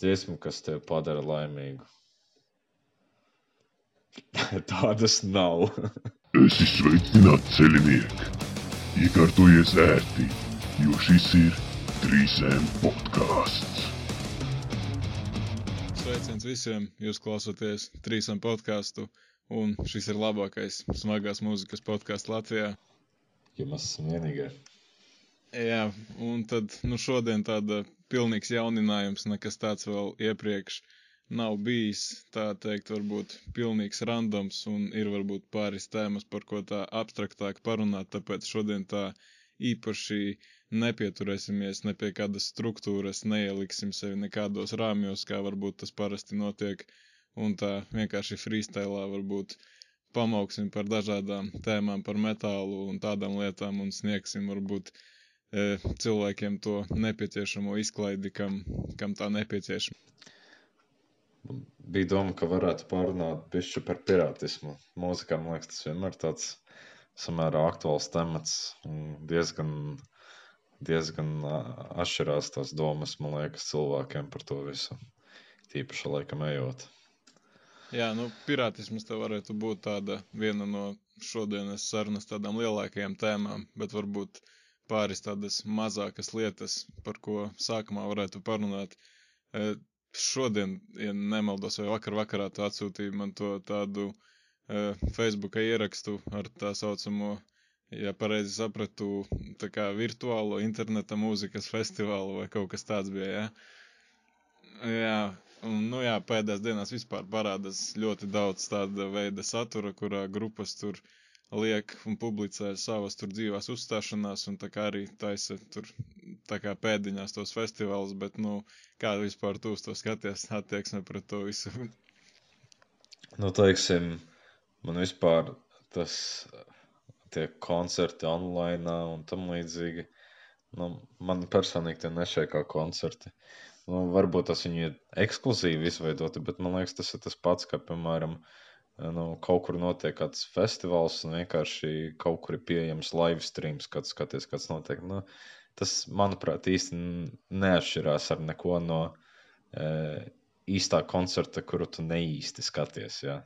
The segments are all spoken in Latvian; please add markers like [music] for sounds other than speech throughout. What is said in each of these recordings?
dziesmu, kas tevi padara laimīgu. [laughs] Tādas nav. [laughs] Esi sveicināts ceļinieki! Iekārtojies ērti, jo šis ir 3M podkāsts. Sveiciens visiem! Jūs klausāties trīsam podkāstu, un šis ir labākais smagās mūzikas podkāsts Latvijā. Ja mēs esam vienīgie. Jā, un tad nu, šodien tāda pilnīgs jauninājums, nekas tāds vēl iepriekš nav bijis. Tā teikt, varbūt pilnīgs randoms, un ir varbūt pāris tēmas, par ko tā abstraktāk parunāt. Tāpēc šodien tā īpaši nepieturēsimies ne pie kādas struktūras, neieliksim sevi nekādos rāmjos, kā varbūt tas parasti notiek, un tā vienkārši freestylā varbūt pamauksim par dažādām tēmām, par metālu un tādām lietām, un sniegsim varbūt e, cilvēkiem to nepieciešamo izklaidi, kam, kam tā nepieciešama. Bija doma, ka varētu pārunāt pišķi par pirātismu. Mūzikā, man liekas, tas vienmēr tāds samērā aktuāls temats un diezgan, diezgan atšķirās tās domas, man liekas, cilvēkiem par to visu. Tīpaši laikam ejot. Jā, nu, pirātisms te varētu būt tāda viena no šodienas sarunas tādām lielākajām tēmām, bet varbūt pāris tādas mazākas lietas, par ko sākumā varētu parunāt. E, šodien, ja nemaldos, vai vakar vakarā tu atsūtīji man to tādu e, Facebooka ierakstu ar tā saucamo, ja pareizi sapratu, tā kā virtuālo interneta mūzikas festivālu vai kaut kas tāds bija, jā. Jā, un, nu jā, pēdējās dienās vispār parādās ļoti daudz tāda veida satura, kurā grupas tur liek un publicē savas tur dzīvās uzstāšanās un tā kā arī taisa tur tā kā pēdiņās tos festivālus, bet, nu, kā vispār tu uz to skaties, [laughs] attieksme pret to visu? Nu, teiksim, man vispār tas tie koncerti online un tam līdzīgi, nu, man personīgi tie nešķiet kā koncerti. Nu, varbūt tas viņu ir ekskluzīvi izveidoti, bet man liekas, tas ir tas pats, kā, piemēram, nu, kaut kur notiek kāds festivāls un vienkārši kaut kur ir pieejams live streams, kad skaties, kas notiek. Nu, tas, manuprāt, īsti neatšķirās ar neko no e, īstā koncerta, kuru tu neīsti skaties. Jā.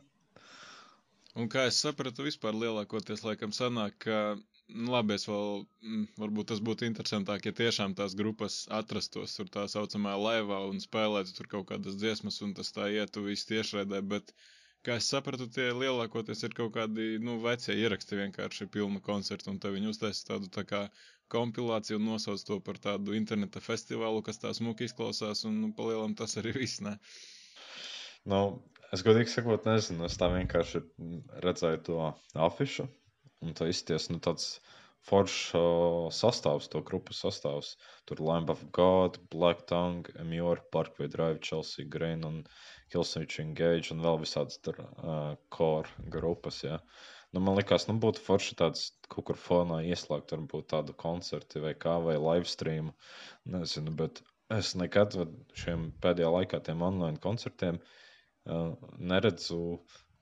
Un kā es sapratu, vispār lielākoties laikam sanāk, ka Nu, labi, es vēl, mm, varbūt tas būtu interesantāk, ja tiešām tās grupas atrastos tur tā saucamā laivā un spēlētu tur kaut kādas dziesmas, un tas tā ietu visu tiešraidē, bet, kā es sapratu, tie lielākoties ir kaut kādi, nu, vecie ieraksti vienkārši pilna koncerta, un te viņi uztaisa tādu tā kā kompilāciju un nosauc to par tādu interneta festivālu, kas tā smuki izklausās, un, nu, palielam tas arī viss, ne? Nu, es godīgi sakot, nezinu, es tā vienkārši redzēju to afišu, Un tā izties nu, tāds foršs uh, sastāvs, to grupu sastāvs. Tur Lamb of God, Black Tongue, Emjora, Parkway Drive, Chelsea Green un Hillsvich Engage un vēl visādas tur uh, core grupas. Ja. Nu, man liekas, nu, būtu forši tāds kaut kur fonā ieslēgt, varbūt tādu koncertu vai kā, vai live streamu. Nezinu, bet es nekad šiem pēdējā laikā tiem online koncertiem uh, neredzu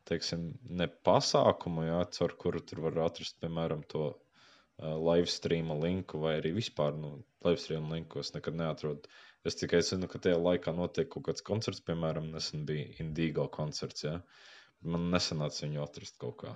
teiksim, ne pasākumu, jā, caur kuru tur var atrast, piemēram, to live streama linku, vai arī vispār nu, live streama linku es nekad neatrodu. Es tikai zinu, ka tajā laikā notiek kaut kāds koncerts, piemēram, nesen bija Indigo koncerts. Jā. Man nesanāca viņu atrast kaut kā.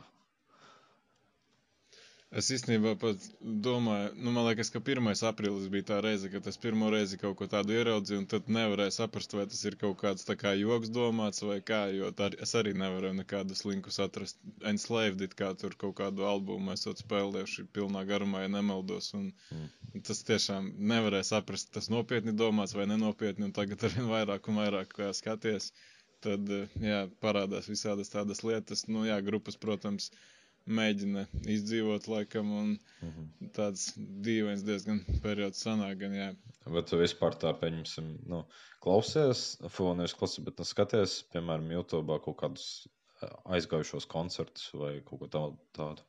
Es īstenībā pat domāju, nu, liekas, ka 1. aprīlis bija tā reize, kad es pirmo reizi kaut ko tādu ieraudzīju, un tad nevarēju saprast, vai tas ir kaut kāds tā kā joks domāts vai kā, jo tā, es arī nevarēju nekādus linkus atrast. Enslaved, it kā tur kaut kādu albumu esot spēlējuši pilnā garumā, ja nemaldos, un mm. tas tiešām nevarēja saprast, tas nopietni domāts vai nenopietni, un tagad arvien vairāk un vairāk kā skaties, tad, jā, parādās visādas tādas lietas, nu, jā, grupas, protams, mēģina izdzīvot, laikam, un mm -hmm. tāds dīvains diezgan periods sanāk, gan jā. Bet tu vispār tā, pieņemsim, nu, klausies, nevis klausies, bet nu, skaties, piemēram, YouTube kaut kādus aizgājušos koncertus vai kaut ko tādu. tādu.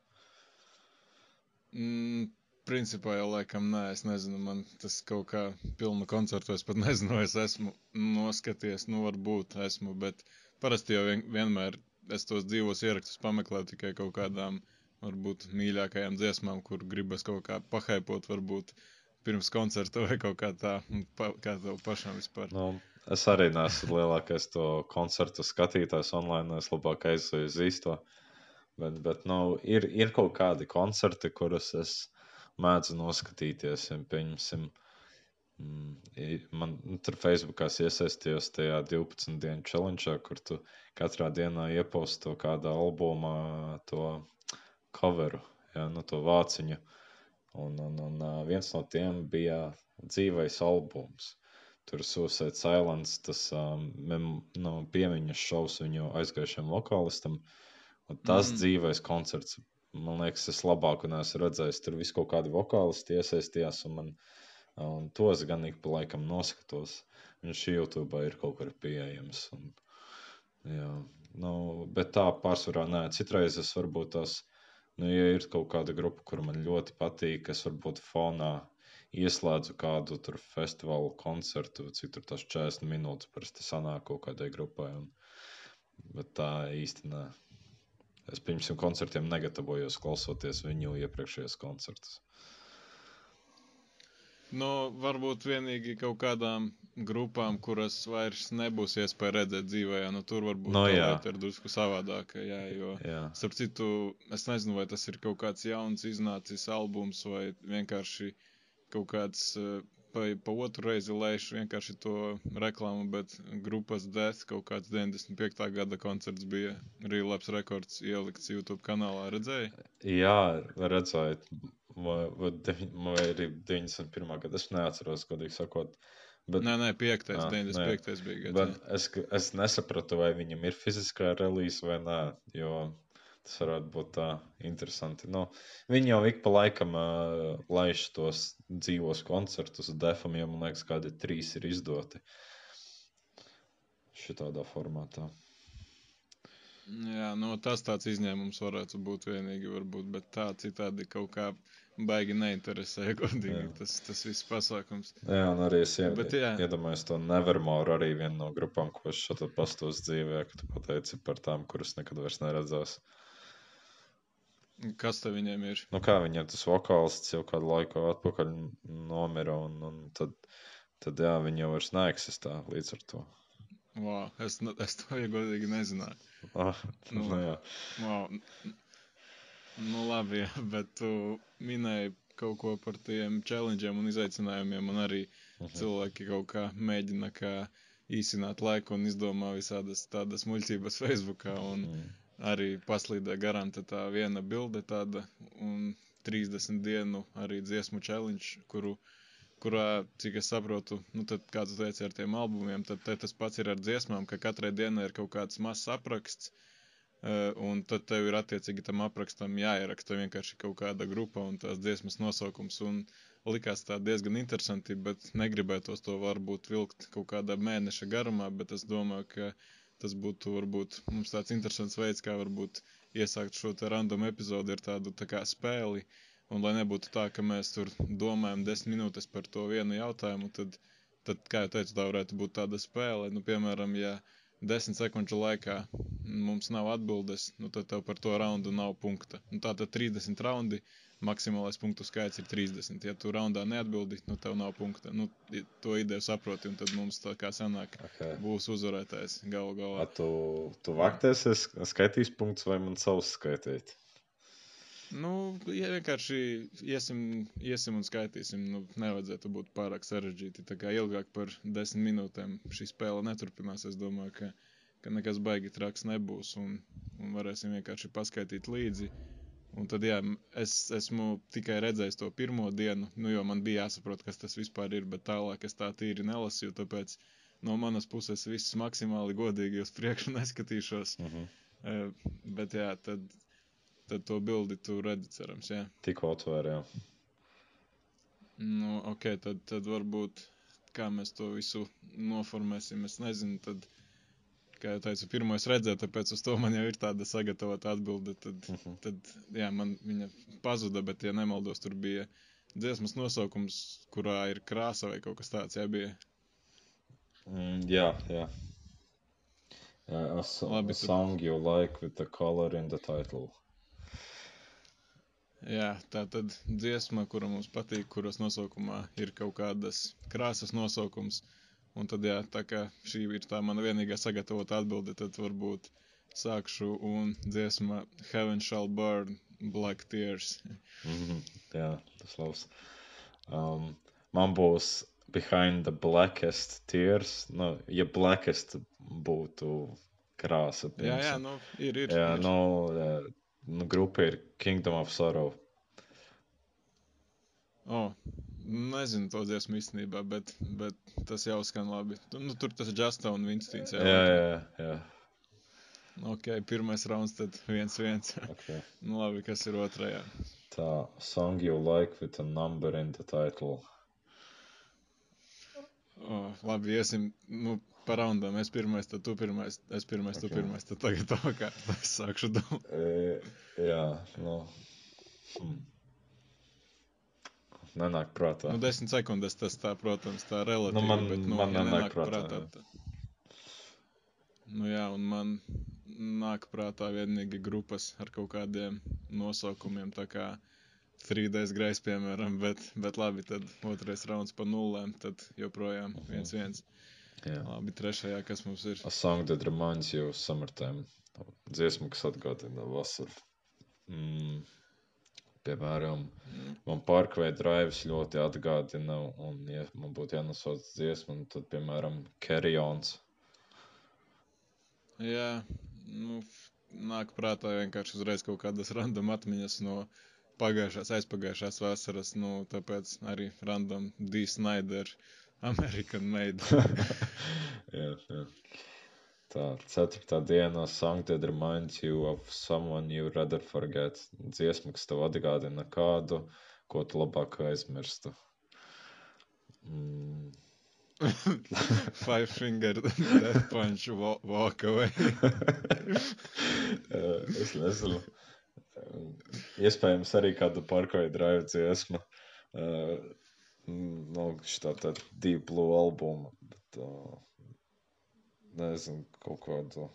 Mm, principā jau laikam nē, es nezinu, man tas kaut kā pilna koncertu, es pat [laughs] nezinu, es esmu noskaties, nu varbūt esmu, bet parasti jau vien, vienmēr es tos dzīvos ierakstus pameklēju tikai kaut kādām, varbūt, mīļākajām dziesmām, kur gribas kaut kā pahaipot, varbūt pirms koncerta vai kaut kā tā, pa, kā tev pašam vispār. Nu, es arī neesmu lielākais to koncertu skatītājs online. Es labāk aizēju uz īsto. Bet, bet nu, ir, ir kaut kādi koncerti, kurus es mēdzu noskatīties. Ja, pieņemsim, mm, man nu, tur Facebookā iesaistījos tajā 12 dienu challenge, kur tu katrā dienā ieposti to kādā albumā, to coveru, ja, nu, to vāciņu. Un, un, un viens no tiem bija dzīvais albums. Tur Suicide Silence, tas um, no piemiņas šovs viņu aizgājušajam vokālistam. Un tas mm. dzīvais koncerts, man liekas, es labāk neesmu redzējis. Tur viss kaut kādi vokālisti iesaistījās, un man un tos gan ik pa laikam noskatos. Viņš YouTube ir kaut kur pieejams. Un, jā, nu, bet tā pārsvarā nē, citreiz es varbūt tās Nu, ja ir kaut kāda grupa, kur man ļoti patīk, es varbūt fonā ieslēdzu kādu tur festivālu koncertu, cik tur tas 40 minūtes parasti sanāk kaut kādai grupai. Un, bet tā īsti nē. Es pirms koncertiem negatavojos klausoties viņu iepriekšējos koncertus. Nu, varbūt vienīgi kaut kādām grupām, kuras vairs nebūs iespēja redzēt dzīvē, jā, nu tur varbūt no, tā ir drusku savādāk. Jā, jo, jā. starp citu, es nezinu, vai tas ir kaut kāds jauns iznācis albums vai vienkārši kaut kāds eh, pa, pa otru reizi lēšu vienkārši to reklāmu, bet grupas Death kaut kāds 95. gada koncerts bija Relapse Records ielikts YouTube kanālā, redzēji? Jā, redzēju vai, vai, vai arī 91. gada. Es neatceros, godīgi sakot. Bet, nē, nē, 5. Jā, 95. Nē. bija gads. Es, es nesapratu, vai viņam ir fiziskā relīze vai nē, jo tas varētu būt tā interesanti. Nu, viņi jau ik pa laikam uh, laiž tos dzīvos koncertus, defam, ja man liekas, kādi trīs ir izdoti šitādā formātā. Jā, nu, tas tāds izņēmums varētu būt vienīgi, varbūt, bet tā citādi kaut kā baigi neinteresē, [laughs] godīgi, jā. tas, tas viss pasākums. Jā, un arī es Bet, iedomājos to Nevermore, arī vienu no grupām, ko es šeit pastos dzīvē, ka tu pateici par tām, kuras nekad vairs neredzās. Kas te viņiem ir? Nu kā viņiem tas vokālists jau kādu laiku atpakaļ nomira, un, un tad, tad jā, viņi jau vairs neeksistē līdz ar to. Wow, es, es to godīgi nezināju. Ah, nu, [laughs] nu, jā. Wow. Nu, labi, [laughs] bet tu minēji kaut ko par tiem challengeiem un izaicinājumiem, un arī uh -huh. cilvēki kaut kā mēģina kā īsināt laiku un izdomā visādas tādas muļķības [laughs] Facebookā, un uh -huh. arī paslīdē garām tā viena bilde tāda, un 30 dienu arī dziesmu challenge, kuru, kurā, cik es saprotu, nu tad, kā tu teici ar tiem albumiem, tad tas pats ir ar dziesmām, ka katrai dienai ir kaut kāds mazs apraksts, Eh, un tad tev ir attiecīgi tam aprakstam jāieraksta vienkārši kaut kāda grupa un tās dziesmas nosaukums. Un likās tā diezgan interesanti, bet negribētos to varbūt vilkt kaut kādā mēneša garumā, bet es domāju, ka tas būtu varbūt mums tāds interesants veids, kā varbūt iesākt šo te random epizodu ar tādu tā kā spēli. Un lai nebūtu tā, ka mēs tur domājam desmit minūtes par to vienu jautājumu, tad, tad kā jau teicu, tā varētu būt tāda spēle. Nu, piemēram, ja desmit sekundžu laikā mums nav atbildes, nu, tad tev par to raundu nav punkta. Nu, tātad 30 raundi, maksimālais punktu skaits ir 30. Ja tu raundā neatbildi, nu tev nav punkta. Nu, to ideju saproti, un tad mums tā kā sanāk, okay. būs uzvarētājs galu galā. A tu, tu vaktēsi, skaitīs punktus vai man savus skaitīt? Nu, ja vienkārši iesim, iesim un skaitīsim. Nu, nevajadzētu būt pārāk sarežģīti. Tā kā ilgāk par desmit minūtēm šī spēle neturpinās. Es domāju, ka, ka nekas baigi traks nebūs un, un varēsim vienkārši paskaitīt līdzi. Un tad, jā, es esmu tikai redzējis to pirmo dienu, nu, jo man bija jāsaprot, kas tas vispār ir, bet tālāk es tā tīri nelasīju, tāpēc no manas puses viss maksimāli godīgi uz priekšu [laughs] neskatīšos. Uh -huh. uh, bet, jā, tad tad to bildi tu redzi, cerams, jā. Tikko atvēr, jā. Nu, ok, tad, tad varbūt, kā mēs to visu noformēsim, es nezinu, tad, kā jau teicu, pirmais redzēt, tāpēc uz to man jau ir tāda sagatavota atbilde, tad, uh mhm. -huh. tad, jā, man viņa pazuda, bet, ja nemaldos, tur bija dziesmas nosaukums, kurā ir krāsa vai kaut kas tāds, jā, bija. Mm, jā, jā. Yeah, a, Labi, a song you like with the color in the title. Jā, tā tad dziesma, kura mums patīk, kuras nosaukumā ir kaut kādas krāsas nosaukums. Un tad, jā, tā kā šī ir tā mana vienīgā sagatavota atbilde, tad varbūt sākšu un dziesma Heaven Shall Burn, Black Tears. Mm -hmm. Jā, tas labs. Um, man būs Behind the Blackest Tears. Nu, ja Blackest būtu krāsa. Jā, jā, piemēram. nu, ir, ir. jā ir. nu, jā, nu, grupa ir Kingdom of Sorrow. Oh, nezinu to dziesmu īstenībā, bet, bet tas jau skan labi. Nu, tur tas ir Justa un Vinstins. Jā, jā, jā. Ok, pirmais rauns, tad viens, viens. Okay. [laughs] nu, labi, kas ir otrajā? Tā, song you like with a number in the title. Oh, labi, iesim, nu, par raundām. Es pirmais, tad tu pirmais, es pirmais, tu Ok. pirmais. Tad tagad tā kā es sākšu domāt. E, jā, nu. Hmm. Nenāk prātā. Nu, desmit sekundes tas tā, protams, tā relatīvi, Nu, man- bet, nu, man ja nenāk nenāk prātā, prātā. tad- Nu, jā, un man nāk prātā vienīgi grupas ar kaut kādiem nosaukumiem, tā kā Three Days Grace, piemēram, bet, bet labi, tad otrais rauns pa nullēm, tad joprojām viens viens. Jā. Labi, trešajā, kas mums ir? A song that reminds you of summertime. Dziesma, kas atgādina vasaru. Mm. Piemēram, Mm. man Parkway Drives ļoti atgādina, un, ja man būtu jānosauc dziesma, tad, piemēram, Carry Ons. Jā, nu, nāk prātā vienkārši uzreiz kaut kādas random atmiņas no pagājušās, aizpagājušās vasaras, nu, tāpēc arī random D. Snyder, American Made. [laughs] jā, jā. Tā, ceturtā dienā song that reminds you of someone you rather forget. Dziesma, kas tev atgādina kādu, ko tu labāk aizmirstu. Mm. [laughs] Five Finger Death Punch wa- Walk Away. [laughs] Es nezinu. Iespējams, arī kāda parkoja drive dziesma. Uh, no šitā tā Deep Blue albuma. Bet, uh, nezinu, kaut kādu.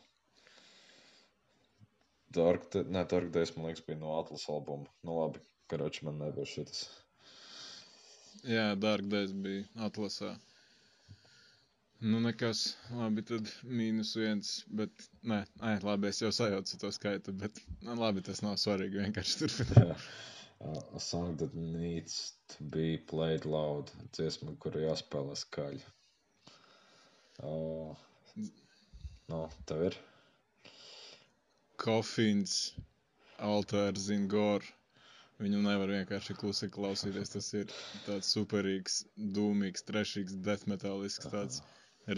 Dark, ne, Dark Days, man liekas, bija no Atlas albuma. Nu labi, karoči man nebija šitas. Jā, Dark Days bija atlasā. Nu, nekas, labi, tad mīnus viens, bet, nē, nē, labi, es jau sajaucu to skaitu, bet, nu, labi, tas nav svarīgi, vienkārši turpināt. A song that needs to be played loud. Dziesma, kuru jāspēlē skaļi. Uh, no, tev ir. Kofins, Altārs, Zingor. Viņu nevar vienkārši klusi klausīties. Tas ir tāds superīgs, dūmīgs, trešīgs, death metālisks tāds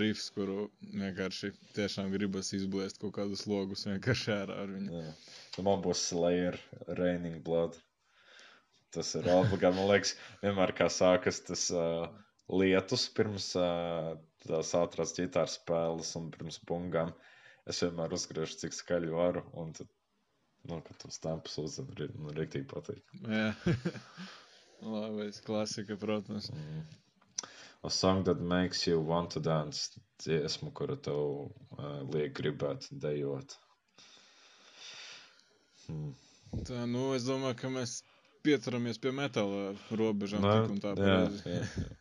rifs, kuru vienkārši tiešām gribas izbliest kaut kādus logus vienkārši ārā ar viņu. Jā. Nu, man būs Slayer, Raining Blood. Tas ir obligāti. Man liekas, vienmēr kā sākas tas uh, lietus pirms uh, tās ātrās ģitāras spēles un pirms bungām. Es vienmēr uzgriežu, cik skaļi varu. Un tad, nu, kad tos tempus uzzinu, man rīktīgi patīk. Jā, [laughs] labi, klasika, protams. Mm. A song that makes you want to dance. Dziesma, kura tev uh, liek gribēt dejot. Hmm. Tā, nu, es domāju, ka mēs pieturamies pie metāla robežām Nē, tik un tā jā, jā, jā. [laughs]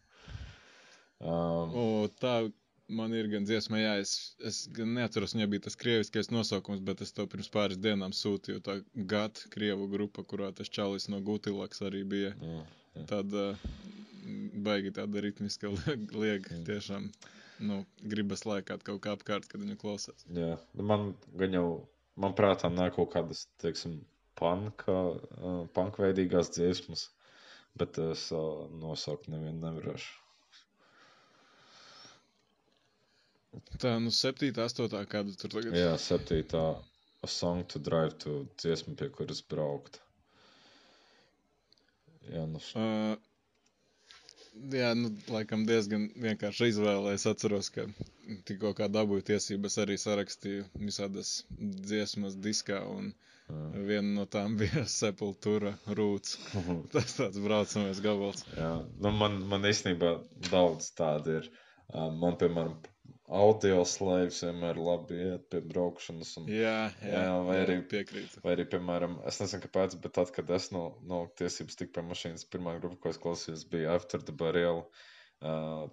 Um, O, tā man ir gan dziesma, jā, es, es gan neatceros, viņai bija tas krieviskais nosaukums, bet es to pirms pāris dienām sūtīju. Tā GAT, krievu grupa, kurā tas čalis no Gutilaks arī bija. jā, jā. Tāda baigi tāda ritmiska [laughs] liega, tiešām, nu, gribas laikāt kaut kā apkārt, kad viņu klausās. Jā, nu man gan jau, man prātā nāk kaut kādas, teiksim, panka, uh, pankveidīgās dziesmas, bet es uh, nosaukt nevienu nevarēšu. Tā, nu, septītā, astotā, kādu tur tagad. Jā, septītā, a song to drive to dziesma, pie kuras braukt. Jā, nu, Uh, jā, nu, laikam diezgan vienkārši izvēle. Es atceros, ka tikko kā dabūju tiesības, arī sarakstīju visādas dziesmas diskā, un jā. viena no tām [laughs] bija Sepultura rūts. [laughs] Tas tāds braucamais gabals. Jā, nu man, man īstenībā daudz tādu ir. Man, piemēram, audio slēpjas vienmēr labi iet pie braukšanas. Un, Jā, jā, Jā, vai arī- piekrītu. Vai arī, piemēram, es nezinu, kāpēc, bet tad, kad es no, no tiesības tiku pie mašīnas, pirmā grupa, ko es klausījos, bija After the Burial Uh,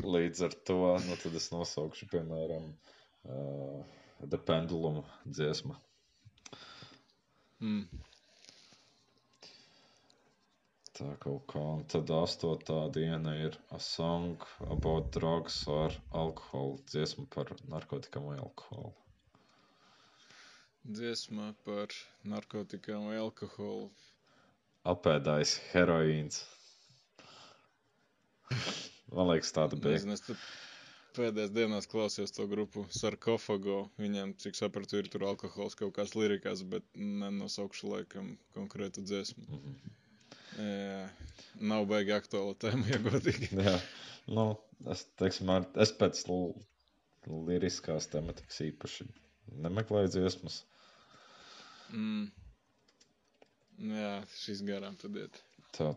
līdz ar to nu, tad es nosaukšu, piemēram, uh, The Pendulum dziesmu. Mm. Tā kaut kā. Un tad astotā diena ir A Song About Drugs or Alcohol. Dziesma par narkotikām vai alkoholu. Dziesma par narkotikām vai alkoholu. Apēdājis heroīns. Man liekas, tāda bija. Nezinu, es tur pēdējās dienās klausījos to grupu Sarkofago. Viņiem, cik sapratu, ir tur alkohols kaut kāds lirikās, bet nenosaukšu laikam konkrētu dziesmu. Mm. -hmm. Jā, nav baigi aktuāla tēma, ja godīgi. Jā, nu, es, teiksim, ar, es pēc liriskās tematikas īpaši nemeklēju dziesmas. Mm. Jā, šis garām tad iet. Tā,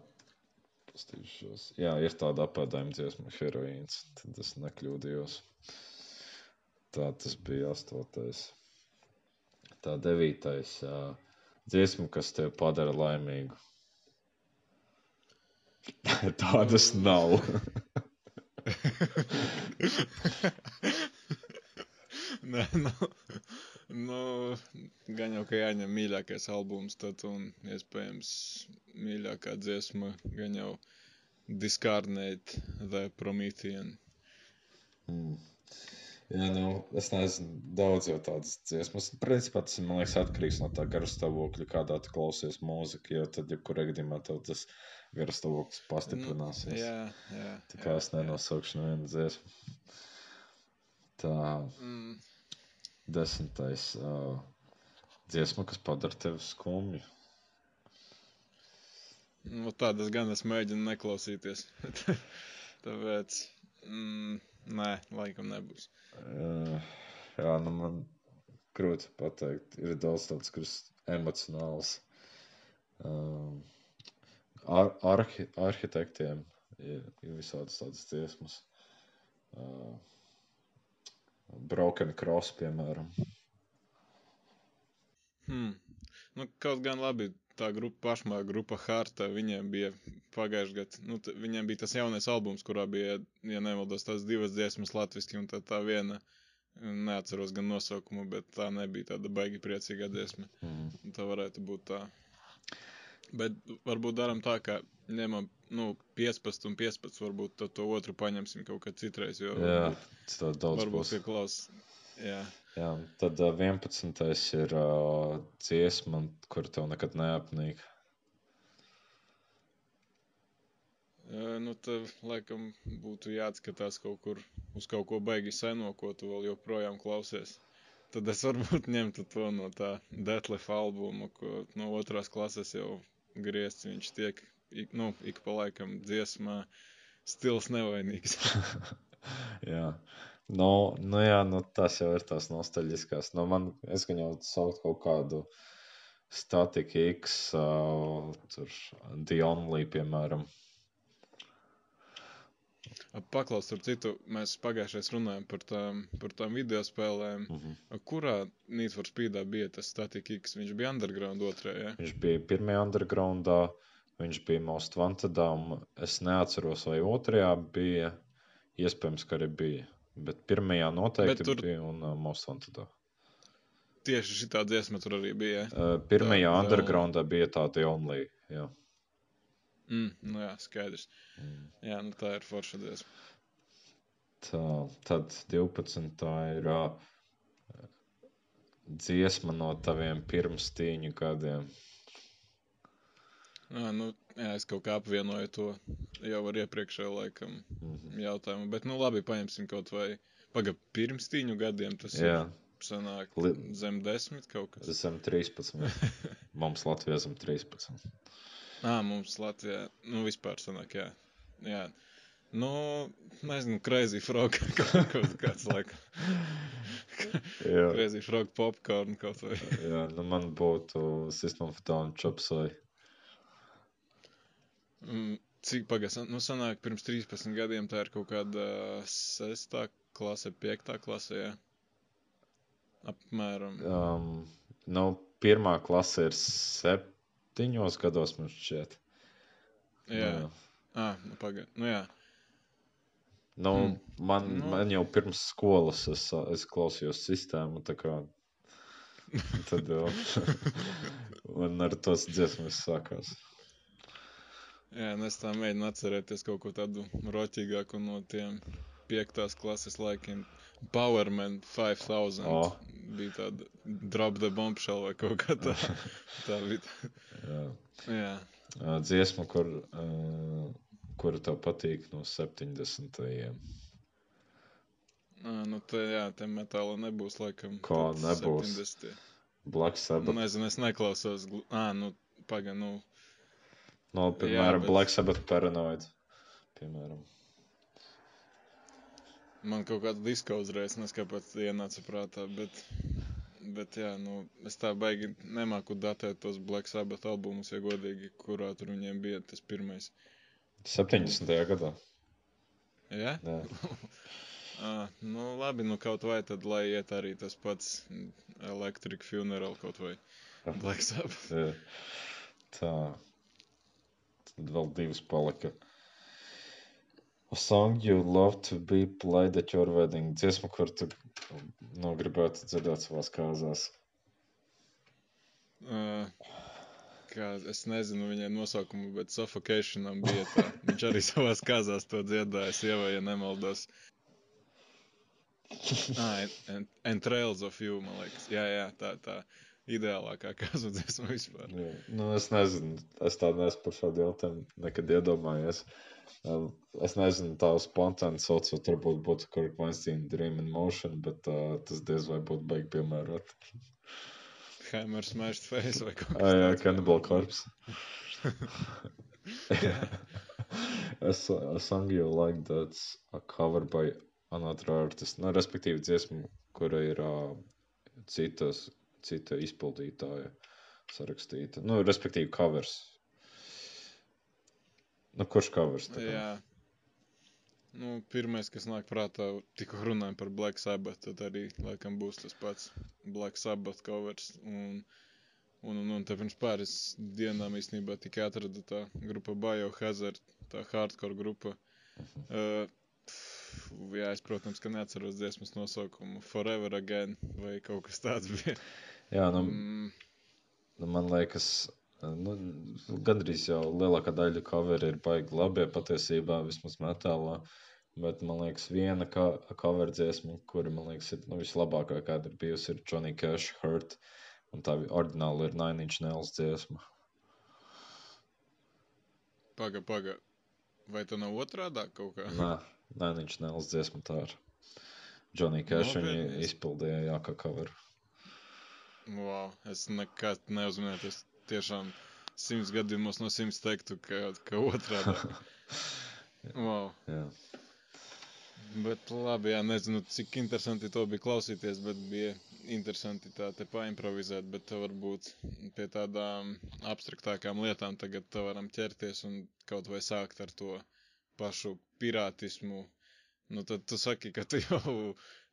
pastīšos. Jā, ir tāda apēdājuma dziesma, heroīns. Tad es nekļūdījos. Tā tas bija astotais. Tā devītais. Jā, dziesma, kas tev padara laimīgu. [laughs] Tādas nav. [laughs] Nē, nu, nu, gan jau, ka jāņem mīļākais albums, tad un iespējams mīļākā dziesma, gan jau Discarnate the Promethean. Mm. Jā, nu, es nezinu, daudz jau tādas dziesmas. Principā tas man liekas, atkarīgs no tā gara stāvokļa, kādā tu klausies mūziku, jo tad, ja kurā gadījumā tev tas gara stāvoklis pastiprināsies. Nu, jā, jā. Tā kā es nenosaukšu nevienu dziesmu. Tā, Mm, desmitais uh, dziesma, kas padara tevi skumju. nu, tādas gan es mēģinu neklausīties. [laughs] Tāpēc, mm, nē, laikam nebūs. Uh, jā, nu man grūti pateikt. Ir daudz tādas, kuras emocionāls. Um, ar, arhi, arhitektiem ir, ir visādas tādas dziesmas. Uh, Broken Cross, piemēram. Hmm. Nu, kaut gan labi, tā grupa pašmā, grupa Harta, viņiem bija pagājušajā gadā, nu, viņiem bija tas jaunais albums, kurā bija, ja nemaldos, tās divas dziesmas latviski, un tad tā viena, neatceros gan nosaukumu, bet tā nebija tāda baigi priecīgā dziesma. Mm. Tā varētu būt tā. Bet varbūt darām tā, ka ņemam, nu, 15 un 15, varbūt tad to otru paņemsim kaut kad citreiz, jo Jā, tas tā daudz varbūt, būs. klaus, jā. Jā, tad uh, 11. ir uh, dziesma, kur tev nekad neapnīk. Ē, Nu, tad, laikam, būtu jāatskatās kaut kur uz kaut ko baigi seno, ko tu vēl joprojām klausies. Tad es varbūt [laughs] ņemtu to no tā Detlef albuma, ko no otrās klases jau griezts viņš tiek, ik, nu, ik pa laikam dziesmā stils nevainīgs. [laughs] jā. Nu, nu, jā, nu, tas jau ir tās nostalģiskās. Nu, man, es gan jau saukt kaut kādu Static X, uh, tur The Only, piemēram. Paklaus, ar citu, mēs pagājušais runājām par tām, par tām video spēlēm. Mm -hmm. Kurā Need for Speedā bija tas Static X? Viņš bija Underground otrajā, ja? Viņš bija pirmajā undergroundā, viņš bija Most Wantedā, un es neatceros, vai otrajā bija, iespējams, ka arī bija. Bet pirmajā noteikti Bet tur- bija un uh, Most Wantedā. Tieši šitā dziesma tur arī bija, ja? Uh, pirmajā Tā- undergroundā bija tā The Only. Jā. Mm, nu jā, skaidrs. Mm. Jā, nu tā ir forša dziesma. Tā, tad 12. tā ir uh, dziesma no taviem pirmstīņu gadiem. Jā, nu, jā, es kaut kā apvienoju to jau ar iepriekšējo laikam Mhm. jautājumu. Bet, nu, labi, paņemsim kaut vai paga pirms tīņu gadiem. Tas Jā, ir sanāk Li- zem desmit kaut kas. zem 13. [laughs] Mums Latvijā zem 13. Ā, mums Latvijā, nu, vispār sanāk, jā. Jā. Nu, nezinu, Crazy Frog [laughs] kaut, kaut kāds laikam. Crazy Frog popcorn kaut vai. jā nu man būtu System of Down Chopsai. Mm, Cik pagās, nu, sanāk, pirms 13 gadiem tā ir kaut kāda sestā klase, piektā klase, jā. Apmēram. Um, nu, pirmā klase ir septiņos gados, man šķiet. Jā. Nu, Ah, nu, pagaid. Nu, jā. Nu, Hmm. man, Nu. man jau pirms skolas es, es klausījos sistēmu, tā kā [laughs] tad jau [laughs] man ar tos dziesmas sākās. Jā, un es tā mēģinu atcerēties kaut ko tādu roķīgāku no tiem piektās klases laikiem. Powerman 5000 O. bija tāda drop the bombshell vai kaut kā tā. [laughs] tā bija. tā. Jā. Jā. Ā, Dziesma, kur, uh, kura tev patīk no 70. Ā, nu te, jā, te metāla nebūs laikam. Kā nebūs? 70. Black Nu, Sabbath. nezinu, es neklausos. glu- Ā, nu, paga, nu. No, piemēram, bet- Black Sabbath Paranoid. Piemēram. Man kaut kāda diska uzreiz neskapēc ienāca prātā, bet, bet jā, nu, es tā baigi nemāku datēt tos Black Sabbath albumus, ja godīgi, kurā tur viņiem bija tas pirmais. 70. gadā. Jā? Jā. [laughs] Ah, nu, labi, nu kaut vai tad, lai iet arī tas pats Electric Funeral kaut vai Black Sabbath. Tā. Tad vēl divas palika. A song you love to be played at your wedding. Dziesma, kur tu nu, gribētu dzirdēt savās kāzās. Uh, kā, es nezinu viņai nosaukumu, bet Suffocationam bija tā. Viņš arī savās kāzās to dziedāja, sievai, ja nemaldos. Ah, and, and, Trails of You, man liekas. Jā, jā, tā, tā ideālākā kāzu dziesma vispār. Jā. Nu, es nezinu, es tādu neesmu par šādu jautājumu nekad iedomājies. Um, Es nezinu, tā spontāni saucot, varbūt būtu Kirk Weinstein Dream in Motion, bet uh, tas diez vai būtu baigi piemērot. Hammer Smashed Face vai kaut kas jā, tāds. Cannibal Corpse. [laughs] [laughs] a, a song you like that's a cover by another artist. Nu, respektīvi, dziesma, kura ir uh, citas, cita izpildītāja sarakstīta. Nu, respektīvi, covers. Nu, kurš covers? Jā. Nu, pirmais, kas nāk prātā, tikko runājam par Black Sabbath, tad arī laikam būs tas pats Black Sabbath covers. Un, un, un, un te pirms pāris dienām īstenībā tikai atrada tā grupa Biohazard, tā hardcore grupa. Uh, pff, jā, es, protams, ka neatceros dziesmas nosaukumu Forever Again vai kaut kas tāds [laughs] bija. Jā, nu, Mm, nu, man liekas, nu, gandrīz jau lielākā daļa coveri ir baigi labi patiesībā, vismaz metālā. Bet man liekas, viena cover dziesma, kura man liekas, ir nu, vislabākā, kāda ir bijusi, ir Johnny Cash Hurt. Un tā oriģināli ir Nine Inch Nails dziesma. paga, paga. Vai tu nav otrādā kaut kā? Nē, Nine Inch Nails dziesma tā ir. Johnny Cash viņu Nopietni? izpildīja, jā, kā cover. Wow, es nekad neuzminēju. Tiešām simts gadījumos no simts teiktu, ka, ka otrādi. [laughs] wow. Jā. Bet labi, jā, nezinu, cik interesanti to bija klausīties, bet bija interesanti tā te paimprovizēt, bet varbūt pie tādām abstraktākām lietām tagad varam ķerties un kaut vai sākt ar to pašu pirātismu. Nu, tad tu saki, ka tu jau,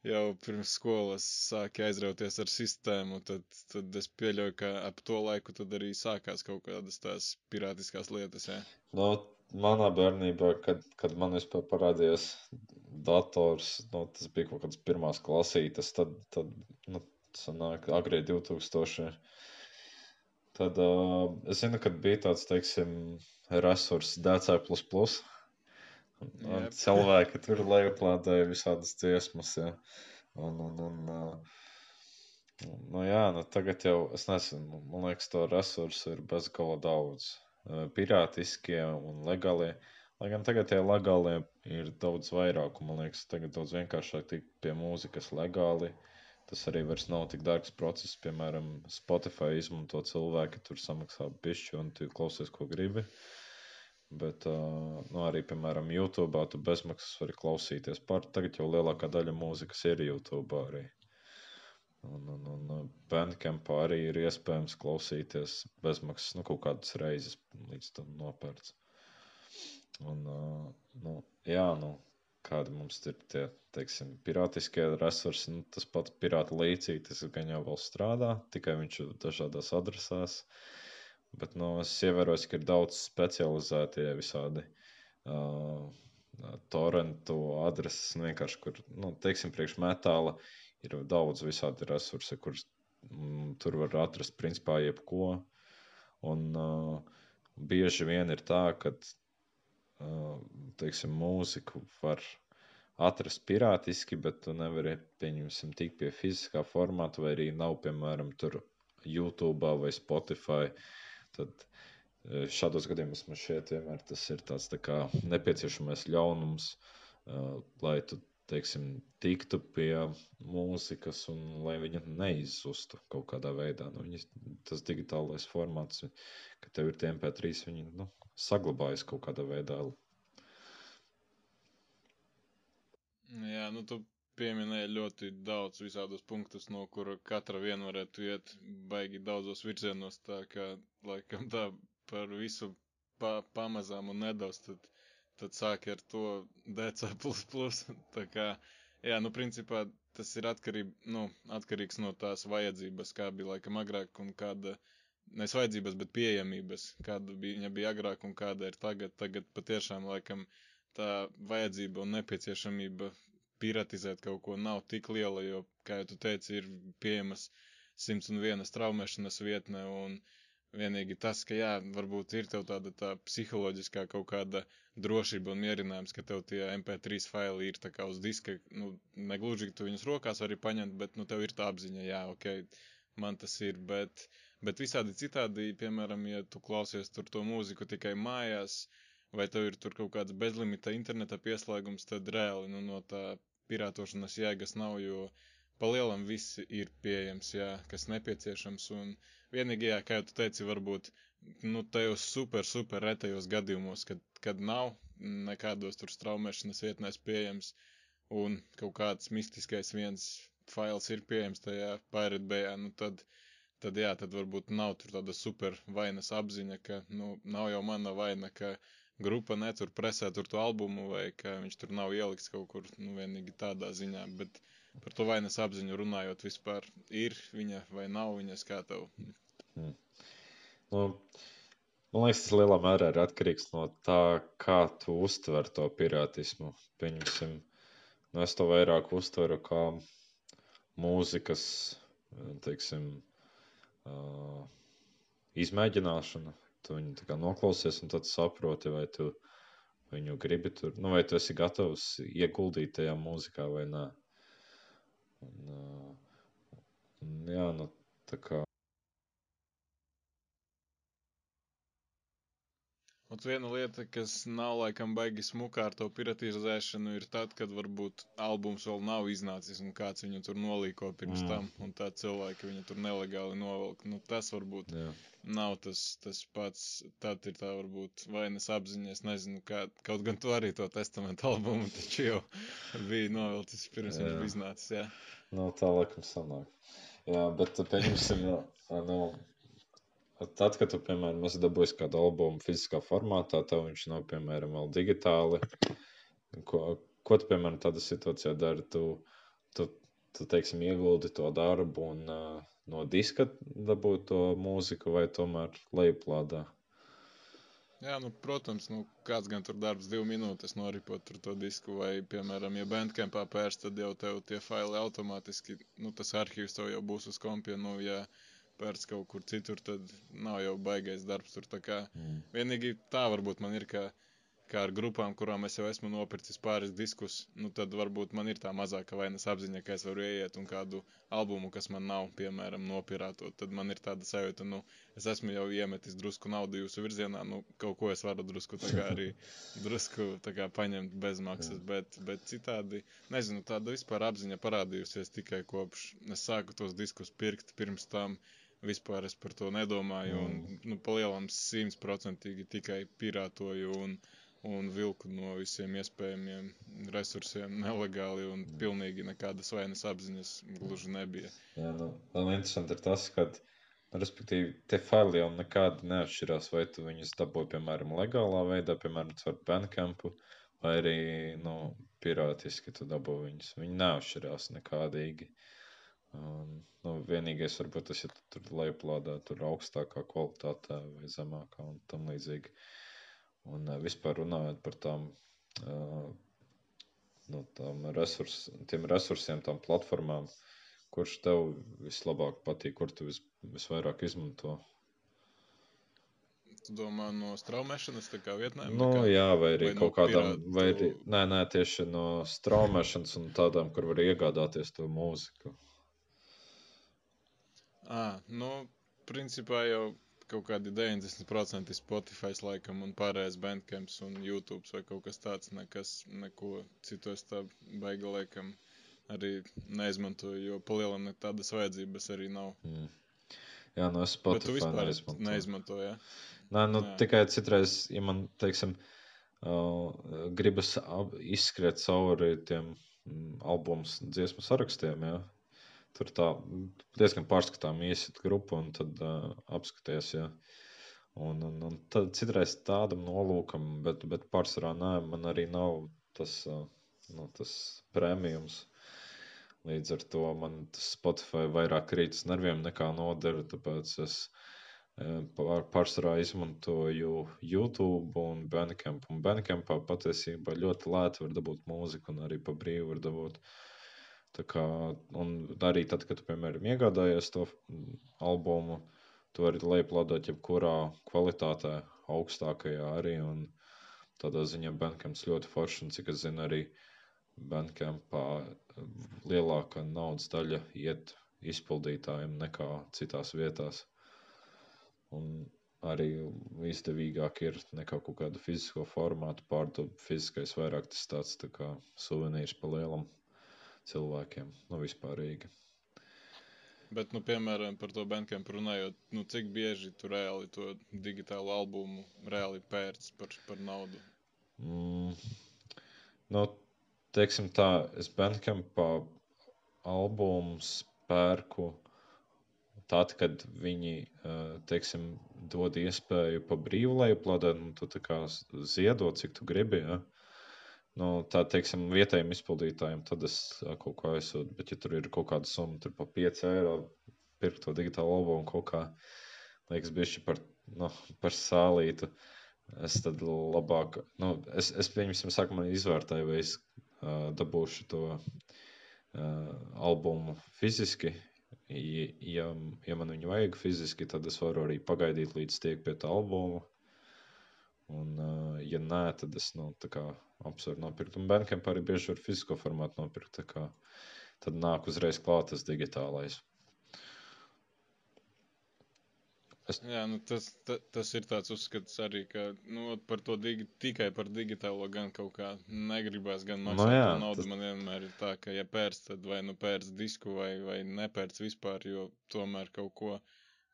jau pirms skolas sāki aizrauties ar sistēmu, tad, tad es pieļauju, ka ap to laiku arī sākās kaut kādas tās pirātiskās lietas, jā. Nu, manā bērnībā, kad, kad man vispār parādījās dators, nu, tas bija kaut kāds pirmās klasītes, tad, tad nu, sanāk, agrie 2000. Tad uh, es zinu, ka bija tāds, teiksim, resurs DC. Un, Jep. cilvēki tur lejuplādēja visādas dziesmas, ja. Un, un, un, uh, nu jā, nu tagad jau, es nezinu, man liekas, to resursu ir bezgala daudz uh, pirātiskie un legālie. Lai gan tagad tie legālie ir daudz vairāk, un man liekas, tagad daudz vienkāršāk tikt pie mūzikas legāli. Tas arī vairs nav tik dārgs process. Piemēram, Spotify izmanto cilvēki, tur samaksā pišķi un tu klausies, ko gribi. Bet uh, nu, arī, piemēram, YouTube tu bezmaksas vari klausīties. Pār, tagad jau lielākā daļa mūzikas ir YouTube arī. Un, un, un Bandcampā arī ir iespējams klausīties bezmaksas, nu, kaut kādas reizes līdz tam nopērts. Un, uh, nu, jā, nu, kādi mums ir tie, teiksim, pirātiskie resursi, nu, tas pats pirāta līcītis gan jau vēl strādā, tikai viņš ir dažādās adresēs. Bet, nu, es ievēroju, ka ir daudz specializētie visādi uh, torrentu adreses, nu, vienkārši, kur, nu, teiksim, priekš metāla ir daudz visādi resursi, kurus mm, tur var atrast principā jebko. Un uh, bieži vien ir tā, ka, uh, teiksim, mūziku var atrast pirātiski, bet tu nevari, pieņemsim, tik pie fiziskā formāta, vai arī nav, piemēram, tur YouTube vai Spotify. Tad šādos gadījumos man šķiet, vienmēr tas ir tāds tā kā nepieciešamais ļaunums, uh, lai tu teiksim, tiktu pie mūzikas un lai viņa neizzustu kaut kādā veidā. Nu, viņas, tas digitālais formāts, ka tev ir MP3, viņi nu, saglabājas kaut kādā veidā. Jā, nu tu pieminēji ļoti daudz visādus punktus, no kura katra viena varētu iet baigi daudzos virzienos, tā kā laikam tā par visu pa, pamazām un nedaudz, tad tad sāki ar to DC. Tā kā, jā, nu, principā tas ir atkarība, nu, atkarīgs no tās vajadzības, kā bija laikam agrāk un kāda, nevis vajadzības, bet pieejamības, kāda bija, viņa bija agrāk un kāda ir tagad. Tagad patiešām laikam tā vajadzība un nepieciešamība piratizēt kaut ko nav tik liela, jo, kā jau tu teici, ir pieejamas 101 traumēšanas vietne vienīgi tas, ka, jā, varbūt ir tev tāda tā psiholoģiskā kaut kāda drošība un mierinājums, ka tev tie MP3 faili ir tā kā uz diska, nu, negluži, ka tu viņus rokās vari paņemt, bet, nu, tev ir tā apziņa, jā, ok, man tas ir, bet, bet visādi citādi, piemēram, ja tu klausies tur to mūziku tikai mājās, vai tev ir tur kaut kāds bezlimita interneta pieslēgums, tad reāli, nu, no tā pirātošanas jēgas nav, jo palielam viss ir pieejams, jā, kas nepieciešams, un vienīgi, jā, kā jau tu teici, varbūt nu, tajos super, super retajos gadījumos, kad, kad nav nekādos tur straumēšanas vietnēs pieejams, un kaut kāds mistiskais viens fails ir pieejams tajā Bayā, nu tad, tad jā, tad varbūt nav tur tāda super vainas apziņa, ka, nu, nav jau mana vaina, ka grupa netur presē tur to albumu, vai ka viņš tur nav ielikts kaut kur, nu, vienīgi tādā ziņā, bet par to vainas apziņu runājot vispār, ir viņa vai nav viņas, kā tev Mm. Nu, man liekas, tas lielā mērā ir atkarīgs no tā, kā tu uztver to pirātismu. Pieņemsim, nu es to vairāk uztveru kā mūzikas, teiksim, uh, izmēģināšanu. Tu viņu noklausies, un tad saproti, vai tu viņu gribi tur, nu, vai tu esi gatavs ieguldīt tajā mūzikā vai nē. Un, un, jā, nu, tā kā Un viena lieta, kas nav laikam baigi smukā ar to piratizēšanu, ir tad, kad varbūt albums vēl nav iznācis un kāds viņu tur nolīko pirms mm. tam, un tā cilvēki viņu tur nelegāli novelk. Nu, tas varbūt Jā. nav tas, tas pats, tad ir tā varbūt vainas apziņa, es nezinu, kā, kaut gan tu arī to testamentu albumu taču jau bija novelcis pirms Jā. viņš iznācis, jā. Nu, tā laikam sanāk. Jā, bet pieņemsim, nu, nu Tad, kad tu, piemēram, esi dabūjis kādu albumu fiziskā formātā, tev viņš nav, piemēram, vēl digitāli. Ko, ko tu, piemēram, tādā situācijā dari? Tu, tu, tu teiksim, ieguldi to darbu un uh, no diska dabūt to mūziku vai tomēr lejuplādā? Jā, nu, protams, nu, kāds gan tur darbs, divu minūtes noripot to disku, vai, piemēram, ja bandcampā pērst, tad jau tev tie faili automātiski, nu, tas arhīvs tev jau būs uz kompija, nu, ja pērts kaut kur citur, tad nav jau baigais darbs tur. Tā kā mm. vienīgi tā varbūt man ir, ka, kā ar grupām, kurām es jau esmu nopircis pāris diskus, nu tad varbūt man ir tā mazāka vainas apziņa, ka es varu ieiet un kādu albumu, kas man nav, piemēram, nopirātot. Tad man ir tāda sajūta, nu, es esmu jau iemetis drusku naudu jūsu virzienā, nu, kaut ko es varu drusku tā kā arī [laughs] drusku tā kā paņemt bez maksas, bet, bet citādi, nezinu, tāda vispār apziņa parādījusies tikai kopš es sāku tos diskus pirkt pirms tam. Uh, vispār es par to nedomāju. Mm. Un, nu, palielam simtprocentīgi tikai pirātoju un, un vilku no visiem iespējamiem resursiem [laughs] nelegāli un mm. pilnīgi nekādas vainas apziņas gluži nebija. Jā, nu, vēl interesanti ir tas, ka, nu, respektīvi, tie faili jau nekādi neatšķirās, vai tu viņus dabūji, piemēram, legālā veidā, piemēram, caur Bandcampu, vai arī, nu, pirātiski tu dabūji viņus. Viņi neatšķirās nekādīgi. Un, nu, vienīgais varbūt tas ir ja tur lejuplādā, tur augstākā kvalitātē vai zemākā un tam līdzīgi. Un vispār runājot par tām uh, no tām resurs, tiem resursiem, tām platformām, kurš tev vislabāk patīk, kur tu vis, visvairāk izmanto. Tu domā no straumēšanas, tā kā vietnēm? Nu, nekā? jā, vai arī vai no kaut kādām, pirātu- vai arī, nē, nē, tieši no straumēšanas un tādām, kur var iegādāties to mūziku. À, nu, principā jau kaut kādi 90% ir Spotify laikam un pārējais Bandcamps un YouTube vai kaut kas tāds, nekas, neko citu es tā baigi laikam arī neizmantoju, jo palielam ne tādas vajadzības arī nav. Mm. Jā, no es Bet tu Spotify vispār neizmantoju. neizmantoji, jā? Nē, nu, Jā. tikai citreiz, ja man, teiksim, uh, gribas izskriet cauri tiem mm, albumu dziesmu sarakstiem, jā. Tur tā diezgan pārskatām iesit grupu un tad uh, apskaties, jā. Un, un, un tad citreiz tādam nolūkam, bet, bet pārsvarā nē, man arī nav tas, uh, nu, tas prēmijums. Līdz ar to man tas Spotify vairāk krīt uz nerviem nekā nodara, tāpēc es pār, pārsvarā izmantoju YouTube un Bandcamp. Un Bandcampā patiesībā ļoti lēti var dabūt mūziku un arī pa brīvu var dabūt. Tā kā, un arī tad, kad tu, piemēram, iegādājies to mm, albumu, tu vari lejuplādēt jebkurā kvalitātē, augstākajā arī. Un tādā ziņā Bandcamps ļoti foršs un, cik es zinu, arī Bandcampā lielākā naudas daļa iet izpildītājiem nekā citās vietās. Un arī izdevīgāk ir nekā kaut kādu fizisko formātu pārdot. Fiziskais vairāk tas tāds tā kā suvenīrs pa lielam cilvēkiem, nu vispārīgi. Bet, nu, piemēram, par to Bandcamp runājot, nu, cik bieži tu reāli to digitālo albumu reāli pērc par, par naudu? Mm. Nu, teiksim tā, es Bandcampā albumus pērku tad, kad viņi, eh, teiksim, dod iespēju pa brīvu lejuplādēt, un tu tā kā ziedot, cik tu gribi, ja? Nu, tā, teiksim, vietējiem izpildītājiem, tad es kaut ko aizsūtu, bet ja tur ir kaut kāda summa, tur pa 5 eiro pirkt to digitālo albumu kaut kā, liekas, bišķi par, nu, par sālītu. Es tad labāk, nu, es, es pieņemsim, sākumā izvērtēju, vai es uh, dabūšu to uh, albumu fiziski. Ja, ja man viņu vajag fiziski, tad es varu arī pagaidīt, līdz tiek pie tā albuma. Un, uh, ja nē, tad es nu, tā kā apsveru nopirkt. Un Bandcamp arī bieži var fizisko formātu nopirkt. Tad nāk uzreiz klāt tas digitālais. Jā, nu, tas, ta, tas ir tāds uzskats arī, ka nu, par to digi, tikai par digitālo gan kaut kā negribas, gan Nu maksāt jā, to naudu. tas- Man vienmēr ir tā, ka, ja pērc, tad vai nu pērc disku, vai, vai nepērc vispār, jo tomēr kaut ko,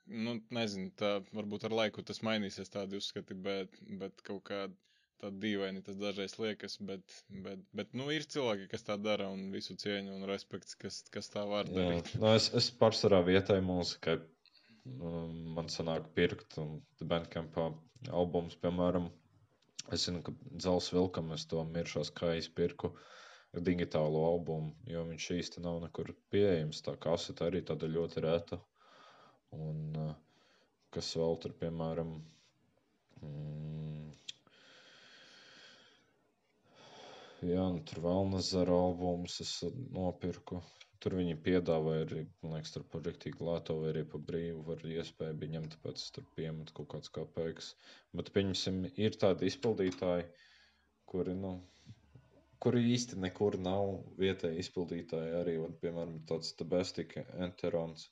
nu, nezinu, tā varbūt ar laiku tas mainīsies tādi uzskati, bet, bet kaut kā tā dīvaini tas dažreiz liekas, bet, bet, bet, nu, ir cilvēki, kas tā dara un visu cieņu un respekts, kas, kas tā var Jā, darīt. nu es, es pārsvarā vietēju mūzikai. um, Man sanāk pirkt un Bandcampā albums, piemēram. Es zinu, ka Dzels Vilkam es to miršos, kā izpirku digitālo albumu, jo viņš īsti nav nekur pieejams. Tā kasete arī tāda ļoti reta. Un uh, kas vēl tur, piemēram, mm, Jā, nu, tur vēl nezinu, albumus es nopirku. Tur viņi piedāvāja arī, man liekas, tur par rīktīgi lēto vai arī par brīvu var iespēju bija ņemt, tāpēc es tur piemetu kaut kāds kāpēks. Bet, pieņemsim, ir tādi izpildītāji, kuri, nu, kuri īsti nekur nav vietēji izpildītāji arī, un, piemēram, tāds Tabestika Enterons.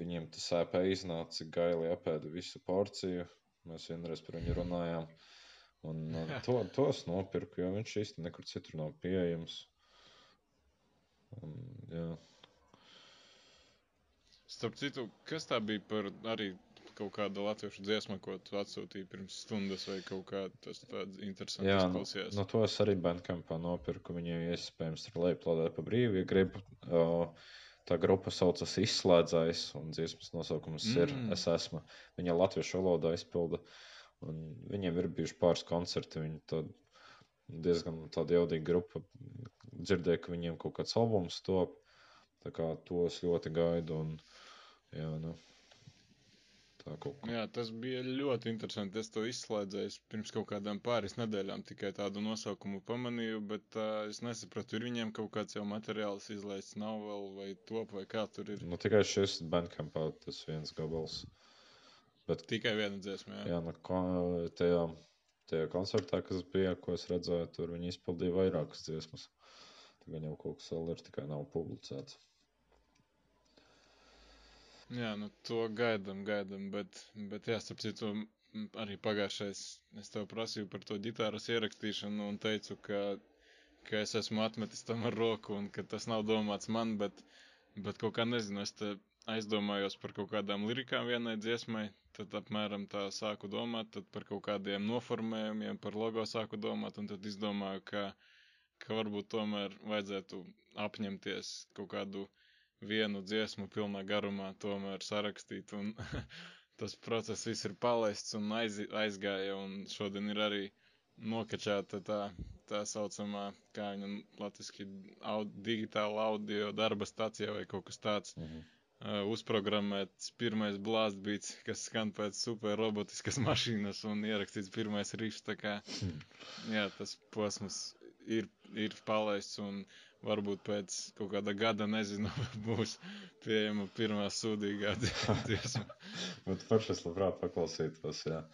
Viņiem tas EP iznāca, gaili apēda visu porciju. Mēs vienreiz par viņu runājām. Un, un [laughs] to, to es nopirku, jo viņš īsti nekur citur nav pieejams. Un, jā. Starp citu, kas tā bija par arī kaut kāda latviešu dziesma, ko tu atsūtīji pirms stundas, vai kaut kā tas tāds interesants Jā, nu, izklausījās? nu, to es arī Bandcampā nopirku. Viņiem iespējams tur lejuplādēt pa brīvu, ja grib. Uh, tā grupa saucas Izslēdzējs, un dziesmas nosaukums mm. ir. Es esmu. Viņa latviešu valodā izpilda. Un viņiem ir bijuši pāris koncerti. Viņi tad diezgan tāda jaudīga grupa. Dzirdēju, ka viņiem kaut kāds albums top. Tā kā to es ļoti gaidu. Un, jā, nu, Tā kaut kā. Jā, tas bija ļoti interesanti. Es to izslēdzēju pirms kaut kādām pāris nedēļām, tikai tādu nosaukumu pamanīju, bet uh, es nesapratu, ir viņiem kaut kāds jau materiāls izlaists, nav vēl vai top, vai kā tur ir. Nu, tikai šis Bandcampā tas viens gabals. Bet, Tikai viena dziesma, jā. jā, nu, ko- tajā, tajā koncertā, kas bija, ko es redzēju, tur viņi izpildīja vairākas dziesmas. Tagad jau kaut kas vēl ir, tikai nav publicēts. Jā, nu to gaidām, gaidām, bet, bet jā, starp citu, arī pagājušais es tev prasīju par to ģitāras ierakstīšanu un teicu, ka, ka es esmu atmetis tam ar roku un ka tas nav domāts man, bet, bet kaut kā nezinu, es te aizdomājos par kaut kādām lirikām vienai dziesmai, tad apmēram tā sāku domāt, par kaut kādiem noformējumiem, par logo sāku domāt, un tad izdomāju, ka, ka varbūt tomēr vajadzētu apņemties kaut kādu vienu dziesmu pilnā garumā tomēr sarakstīt, un [laughs] tas process viss ir palaists un aiz, aizgāja, un šodien ir arī nokačāta tā, tā saucamā, kā viņa latviski, aud, digitāla audio darba stacija vai kaut kas tāds. Mhm. Uh, uzprogrammēts pirmais blāztbīts, kas skan pēc super robotiskas mašīnas un ierakstīts pirmais rīšs, tā kā, jā, tas posms ir, ir palaists un varbūt pēc kaut kāda gada, nezinu, būs pieejama pirmā sūdīgā dziesma. Bet forši es labprāt paklausītos, jā.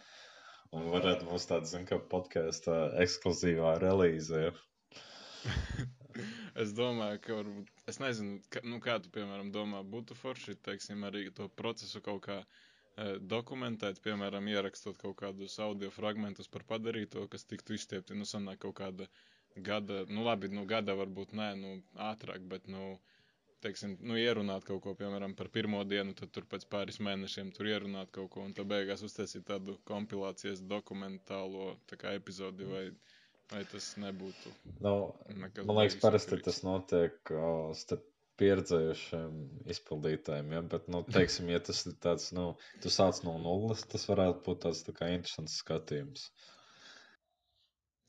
Un varētu būt tāda, zin, kā podkāsta ekskluzīvā relīze. [laughs] Es domāju, ka varbūt, es nezinu, ka, nu, kā tu, piemēram, domā, būtu forši, teiksim, arī to procesu kaut kā e, dokumentēt, piemēram, ierakstot kaut kādus audio fragmentus par padarīto, kas tiktu izstiepti, nu, sanāk kaut kāda gada, nu, labi, nu, gada varbūt nē, nu, ātrāk, bet, nu, teiksim, nu, ierunāt kaut ko, piemēram, par pirmo dienu, tad tur pēc pāris mēnešiem tur ierunāt kaut ko, un tad beigās uztaisīt tādu kompilācijas dokumentālo, tā kā epizodi, vai, vai tas nebūtu Nu, nekas man liekas, parasti sakarīgs? tas notiek uh, starp pieredzējušiem izpildītājiem. Ja? Bet, nu, [laughs] teiksim, ja tas ir tāds, nu, tu sāc no nulles, tas varētu būt tāds tā kā interesants skatījums.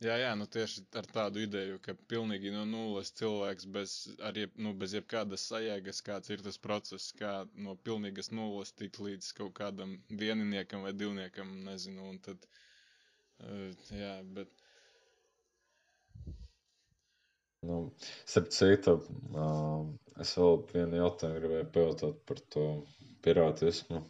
Jā, jā, nu tieši ar tādu ideju, ka pilnīgi no nulles cilvēks bez, jeb, nu, bez jebkādas sajēgas, kāds ir tas process, kā no pilnīgas nulles tikt līdz kaut kādam vieniniekam vai divniekam, nezinu, un tad, uh, jā, bet, Nu, starp citu, es vēl vienu jautājumu gribēju pajautāt par to pirātismu.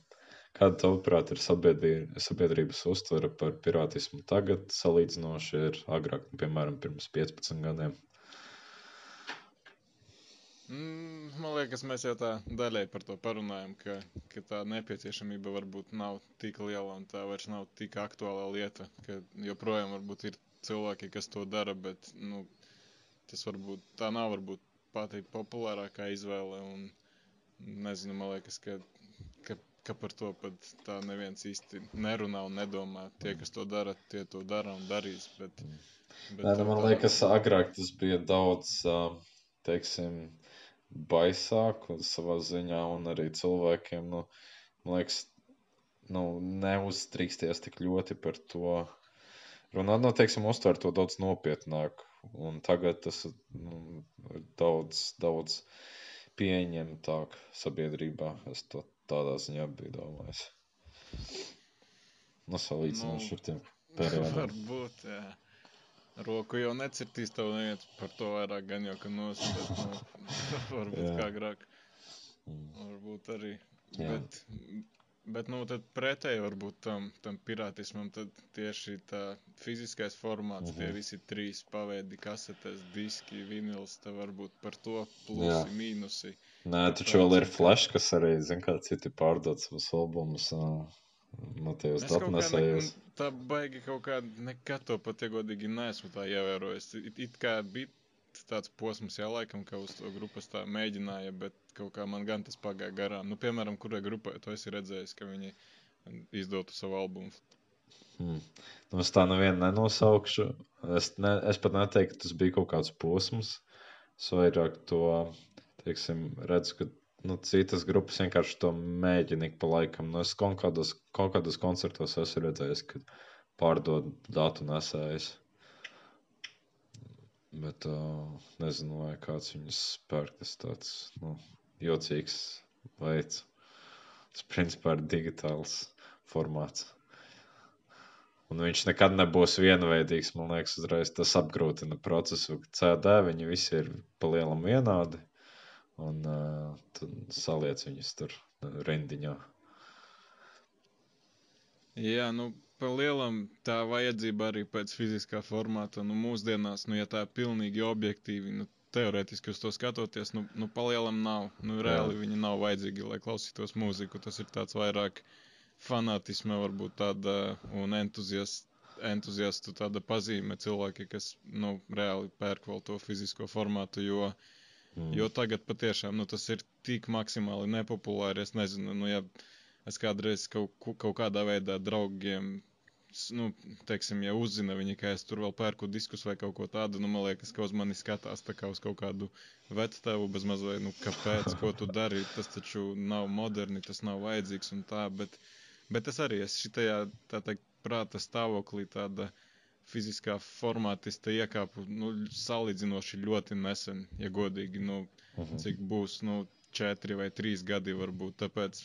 Kāda, tavuprāt, ir sabiedrī- sabiedrības uztvere par pirātismu tagad, salīdzinoši ar agrāk, nu, piemēram, pirms 15 gadiem? mm, man liekas, mēs jau tā daļai par to parunājam, ka, ka tā nepieciešamība varbūt nav tik liela un tā vairs nav tik aktuāla lieta, ka joprojām varbūt ir cilvēki, kas to dara, bet, nu, tas varbūt, tā nav varbūt pati populārākā izvēle, un nezinu, man liekas, ka, ka, ka par to pat tā neviens īsti nerunā un nedomā. Tie, kas to dara, tie to dara un darīs, bet... bet Nē, tā- nu, man tā- liekas, agrāk tas bija daudz, teiksim, baisāk un savā ziņā, un arī cilvēkiem, nu, man liekas, nu, neuztrīksties tik ļoti par to. Runāt, nu, teiksim, uztver to daudz nopietnāk, un tagad tas nu, ir daudz, daudz pieņemtāk sabiedrībā. Es to tādā ziņā biju domājis. Nu, salīdzinoši Nu, ar tiem periodiem. Varbūt, jā. Roku jau necirtīs tev neviens par to vairāk, gan jau, ka nos, bet, nu, [laughs] varbūt Jā. kā agrāk, Mm. varbūt arī. Jā. Bet, bet, nu, pretēji varbūt tam, tam pirātismam, tad tieši tā fiziskais formāts, tie Mhm. visi trīs paveidi, kasetes, diski, vinils, tad varbūt par to Jā. plusi, mīnusi. Nē, Par taču vēl ir flash, kas arī, zin, kā citi pārdod savus albumus ā, no tajos Es kaut kā ne, datnesējos. tā baigi kaut kā nekad to pat iegodīgi neesmu tā ievērojis. It, it kā bija tāds posms, jā, laikam, ka uz to grupas tā mēģināja, bet kaut kā man gan tas pagāja garām. Nu, piemēram, kurai grupai tu esi redzējis, ka viņi izdotu savu albumu. Hmm. Nu, es tā nevienu nenosaukšu. Es, ne, es pat neteiktu, ka tas bija kaut kāds posms. Es vairāk to, teiksim, redzu, ka nu, citas grupas vienkārši to mēģina ik pa laikam. Nu, es kaut kādos, kaut kādos koncertos esmu redzējis, ka pārdod datu nesējus. Bet uh, nezinu, vai kāds viņus pērk. Tas tāds nu, jocīgs veids. Tas principā ir digitāls formāts. Un viņš nekad nebūs vienveidīgs. Man liekas, uzreiz tas apgrūtina procesu. CD viņi visi ir pa lielam vienādi. Un uh, tad saliec viņus tur rindiņā. Jā, nu, pa lielam tā vajadzība arī pēc fiziskā formāta. Nu, mūsdienās, nu, ja tā ir pilnīgi objektīvi, nu, teorētiski uz to skatoties, nu, nu pa lielam nav. Nu, reāli Jā. viņi nav vajadzīgi, lai klausītos mūziku. Tas ir tāds vairāk fanātisma, varbūt tāda un entuziast, entuziastu tāda pazīme cilvēki, kas, nu, reāli pērk vēl to fizisko formātu, jo, mm. jo tagad patiešām, nu, tas ir tik maksimāli nepopulāri, es nezinu, nu, ja es kādreiz kaut, kaut kādā veidā draugiem, nu, teiksim, ja uzzina viņi, ka es tur vēl pērku diskus vai kaut ko tādu, nu, man liekas, ka uz mani skatās tā kā uz kaut kādu vectēvu bez mazliet, nu, kāpēc, ko tu dari, tas taču nav moderni, tas nav vajadzīgs un tā, bet, uh, Bet es arī esmu šitajā, tā teikt, prāta stāvoklī, tāda fiziskā formātista iekāpu, nu, salīdzinoši ļoti nesen, ja godīgi, nu, uh mhm. -huh. cik būs, nu, četri vai trīs gadi varbūt, tāpēc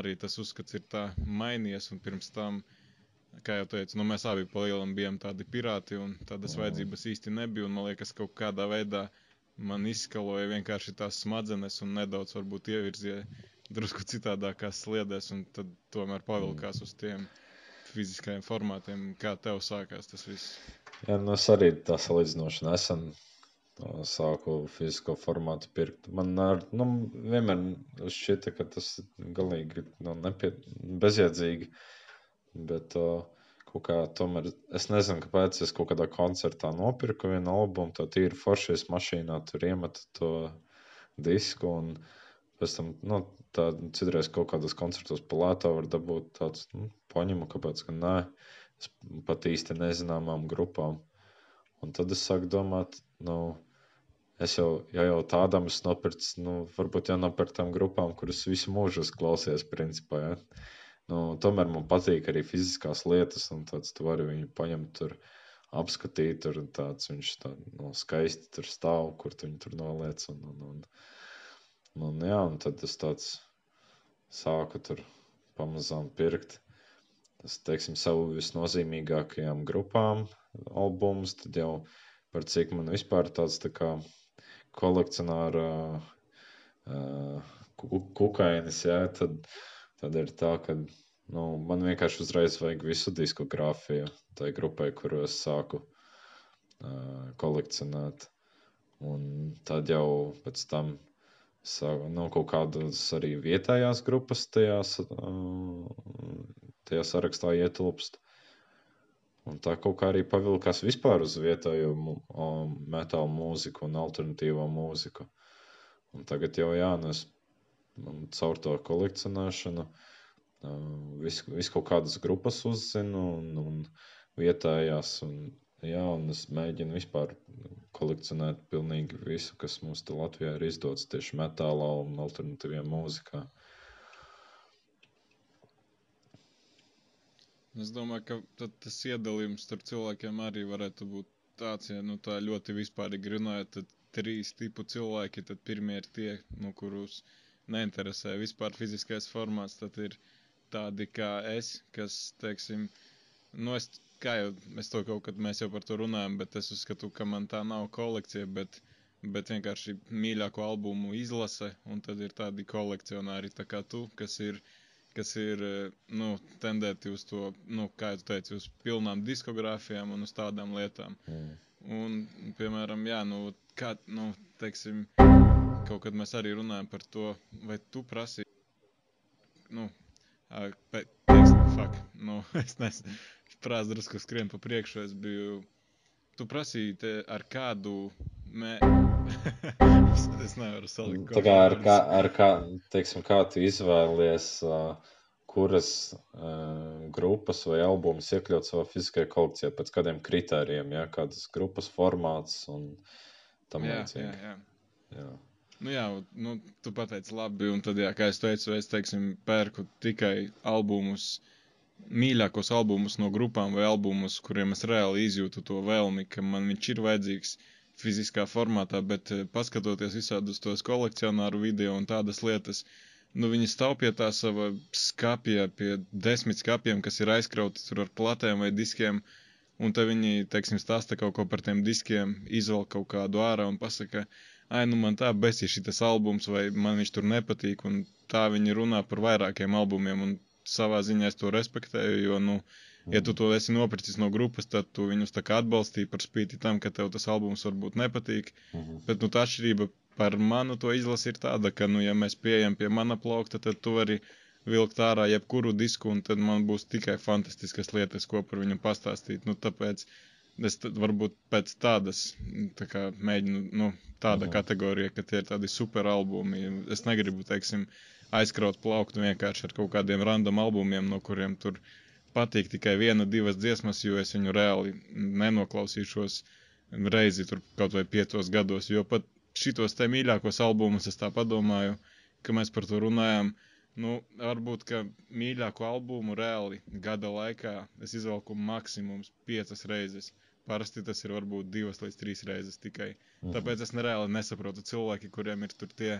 arī tas uzskats ir tā mainījies, un pirms tam, kā jau teicu, nu, mēs abi palielam bijām tādi pirāti, un tādas -huh. vajadzības īsti nebija, un man liekas, kaut kādā veidā man izskaloja vienkārši tās smadzenes un nedaudz varbūt ievirzīja drusku citādākās sliedēs, un tad tomēr pavilkās uz tiem fiziskajiem formātiem. Kā tev sākās tas viss? Jā, nu es arī tā salīdzinoši nesen sāku fizisko formātu pirkt. Man ar, nu, vienmēr šķita, ka tas galīgi nu, nepie, bezjēdzīgi, bet uh, kaut kā tomēr es nezinu, kāpēc es kaut kādā koncertā nopirku vienu albumu, to tīri foršies mašīnā, tur iemetu to disku un pēc tam, nu, tā citreiz kaut kādos koncertos pa lētā var dabūt tāds nu, paņemu, kāpēc gan nē, es pat īsti nezināmām grupām. Un tad es sāku domāt, nu, es jau, ja jau tādam es nopircu, nu, varbūt jau nopirkt tām grupām, kuras visu mūžu es klausies, principā, ja. Nu, tomēr man patīk arī fiziskās lietas, un tāds tu vari viņu paņemt tur, apskatīt, tur tāds viņš tā, no, nu, skaisti tur stāv, kur tu viņu tur noliec, un, un, un, Un, jā, un tad es tāds sāku tur pamazām pirkt. Tas, teiksim, savu visnozīmīgākajām grupām albumus, tad jau par cik man vispār tāds tā kā kolekcionāra uh, kukainis, jā, tad, tad ir tā, ka nu, man vienkārši uzreiz vajag visu diskogrāfiju tai grupai, kuru es sāku uh, kolekcionēt. Un tad jau pēc tam savu, nu, kaut kādas arī vietējās grupas tajās, tajā sarakstā ietilpst. Un tā kaut kā arī pavilkās vispār uz vietējo metālu mūziku un alternatīvo mūziku. Un tagad jau jā, nu es caur to kolekcionēšanu visu vis kaut kādas grupas uzzinu un, un vietējās. Un, jā, un es mēģinu vispār kolekcionēt pilnīgi visu, kas mums te Latvijā ir izdots tieši metālā un alternatīvajā mūzikā. Es domāju, ka tas iedalījums starp cilvēkiem arī varētu būt tāds, ja nu, tā ļoti vispārīgi runājot, tad trīs tipu cilvēki, tad pirmie ir tie, nu, kurus neinteresē vispār fiziskais formāts, tad ir tādi kā es, kas, teiksim, nu, es kā jau mēs to kaut kad mēs jau par to runājam, bet es uzskatu, ka man tā nav kolekcija, bet, bet vienkārši mīļāko albumu izlase, un tad ir tādi kolekcionāri tā kā tu, kas ir, kas ir, nu, tendēti uz to, nu, kā jau teici, uz pilnām diskogrāfijām un uz tādām lietām. Mm. Un, piemēram, jā, nu, kā, nu, teiksim, kaut kad mēs arī runājam par to, vai tu prasi, nu, pēc, fuck, nu, [laughs] es nezinu, prāts drusku skrien pa priekšu. Es biju. Tu prasīji, te, ar kādu. Mē... [laughs] es nevaru salikt. Tā kā ar, kā, ar kā, teiksim, kā tu izvēlies, uh, kuras uh, grupas vai albumus iekļaut savā fiziskajā kolekcijā, pēc kādiem kritērijiem, ja kādas grupas formāts un tam līdzīgi. Jā, jā, jā. jā. Nu jā, nu, tu pateici labi, un tad, jā, kā es teicu, es, teiksim, pērku tikai albumus mīļākos albumus no grupām vai albumus, kuriem es reāli izjūtu to vēlmi, ka man viņš ir vajadzīgs fiziskā formātā, bet eh, paskatoties visādus tos kolekcionāru video un tādas lietas, nu, viņi stāv pie tā sava skapja, pie desmit skapiem, kas ir aizkrauti tur ar platēm vai diskiem, un tad viņi, teiksim, stāsta kaut ko par tiem diskiem, izvelk kaut kādu ārā un pasaka, ai, nu man tā besī šitas albums, vai man viņš tur nepatīk, un tā viņi runā par vairākiem albumiem, un savā ziņā es to respektēju, jo, nu, ja tu to esi nopircis no grupas, tad tu viņus tā kā atbalstīji par spīti tam, ka tev tas albums varbūt nepatīk, Mhm. bet, nu, tā atšķirība par manu to izlasi ir tāda, ka, nu, ja mēs pieejam pie mana plaukta, tad tu vari vilkt ārā jebkuru disku, un tad man būs tikai fantastiskas lietas, ko par viņu pastāstīt. Nu, tāpēc es varbūt pēc tādas, tā kā mēģinu, nu, tāda Mhm. kategorija, ka tie ir tādi super albumi. Es negribu, teiksim, aizkraut plauktu vienkārši ar kaut kādiem random albumiem, no kuriem tur patīk tikai viena, divas dziesmas, jo es viņu reāli nenoklausīšos reizi tur kaut vai piecos gados, jo pat šitos te mīļākos albumus es tā padomāju, ka mēs par to runājām. Nu, varbūt, ka mīļāko albumu reāli gada laikā es izvelku maksimums piecas reizes. Parasti tas ir varbūt divas līdz trīs reizes tikai. Mhm. Tāpēc es nereāli nesaprotu cilvēki, kuriem ir tur tie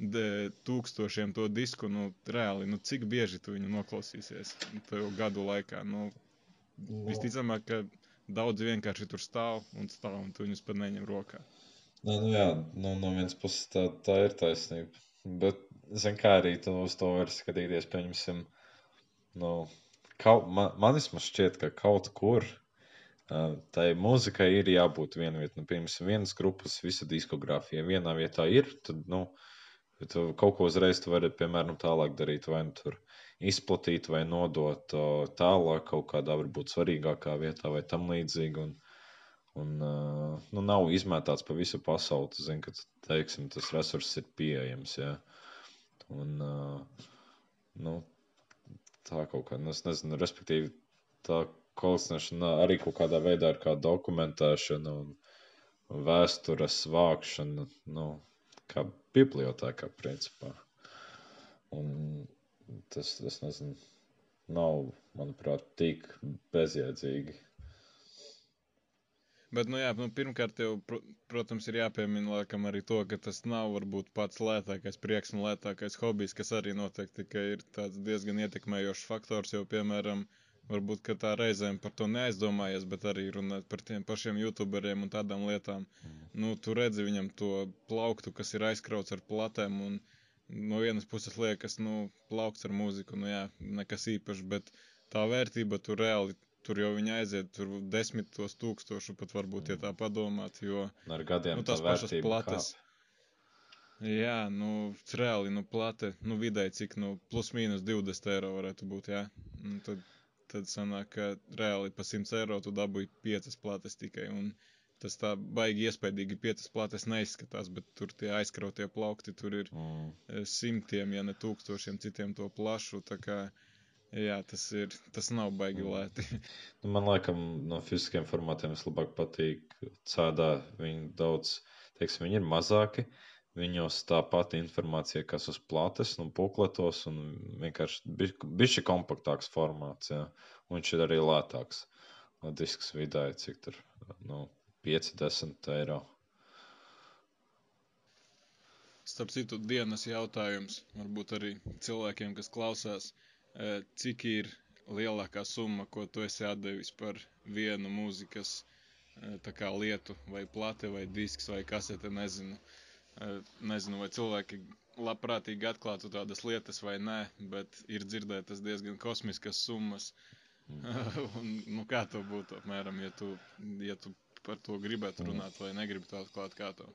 de, tūkstošiem to disku, nu, reāli, nu, cik bieži tu viņu noklausīsies to gadu laikā. Nu, visticamāk, ka daudzi vienkārši tur stāv un stāv un tu viņus pat neņem rokā. Nē, nu jā, nu, no vienas puses tā, tā ir taisnība. Bet, zin kā arī tu uz to vari skatīties, pieņemsim, nu, kaut, man, man vismaz šķiet, ka kaut kur uh, tai mūzikai ir jābūt vienviet. Nu, piemēram, vienas grupas visa diskogrāfija vienā vietā ir, tad, nu, tu kaut ko uzreiz tu vari, piemēram, tālāk darīt, vai nu tur izplatīt, vai nodot uh, tālāk kaut kādā varbūt svarīgākā vietā vai tam līdzīgi. Un, Un, uh, nu, nav izmētāts pa visu pasauli. Tu zini, ka teiksim, tas resurss ir pieejams. Ja? Un, uh, nu, tā kaut kā, nu, es nezinu, respektīvi, tā kolekcionēšana arī kaut kādā veidā ir kā dokumentēšana un vēstures vākšana, nu, kā bibliotēkā, principā. Un tas, es nezinu, nav, manuprāt, tik bezjēdzīgi. Bet, nu, jā, nu, pirmkārt, jau, pr protams, ir jāpiemina laikam arī to, ka tas nav varbūt pats lētākais prieks un lētākais hobijs, kas arī noteikti ir tāds diezgan ietekmējošs faktors, jo, piemēram, varbūt, tā reizēm par to neaizdomājies, bet arī runāt par tiem pašiem youtuberiem un tādām lietām. Nu, tu redzi viņam to plauktu, kas ir aizkrauts ar platēm, un no vienas puses liekas, nu, plaukts ar mūziku, nu jā, nekas īpašs, bet tā vērtība tur reāli tur jau viņi aiziet tur desmitos tūkstošu, pat varbūt, ja tā padomāt, jo Ar gadiem nu, tās tā pašas plates. Jā, nu, reāli, nu, plate, nu, vidēji cik, nu, plus mīnus 20 eiro varētu būt, jā. Un tad, tad sanāk, ka reāli pa 100 eiro tu dabūji 5 plates tikai, un tas tā baigi iespaidīgi 5 plates neizskatās, bet tur tie aizkrautie plaukti, tur ir Mm. eh, simtiem, ja ne tūkstošiem citiem to plašu, tā kā, jā, tas ir, tas nav baigi lēti. [laughs] Nu, man liekas, no fiziskiem formātiem vislabāk patīk cēdā. Viņi daudz, teiksim, viņi ir mazāki. Viņos tā pati informācija, kas uz plates, nu, pukletos, un vienkārši bišķi kompaktāks formāts, jā. Un viņš ir arī lētāks. Disks vidēji, cik tur, nu, 5-10 eiro. Starp citu, dienas jautājums varbūt arī cilvēkiem, kas klausās, eh, cik ir lielākā summa, ko tu esi atdevis par vienu mūzikas eh, kā lietu, vai plate, vai disks, vai kasete, nezinu. Eh, Nezinu, vai cilvēki labprātīgi atklātu tādas lietas vai nē, bet ir dzirdētas diezgan kosmiskas summas. [laughs] Un, nu, kā to būtu apmēram, ja tu, ja tu par to gribētu runāt vai negribi to atklāt, kā to?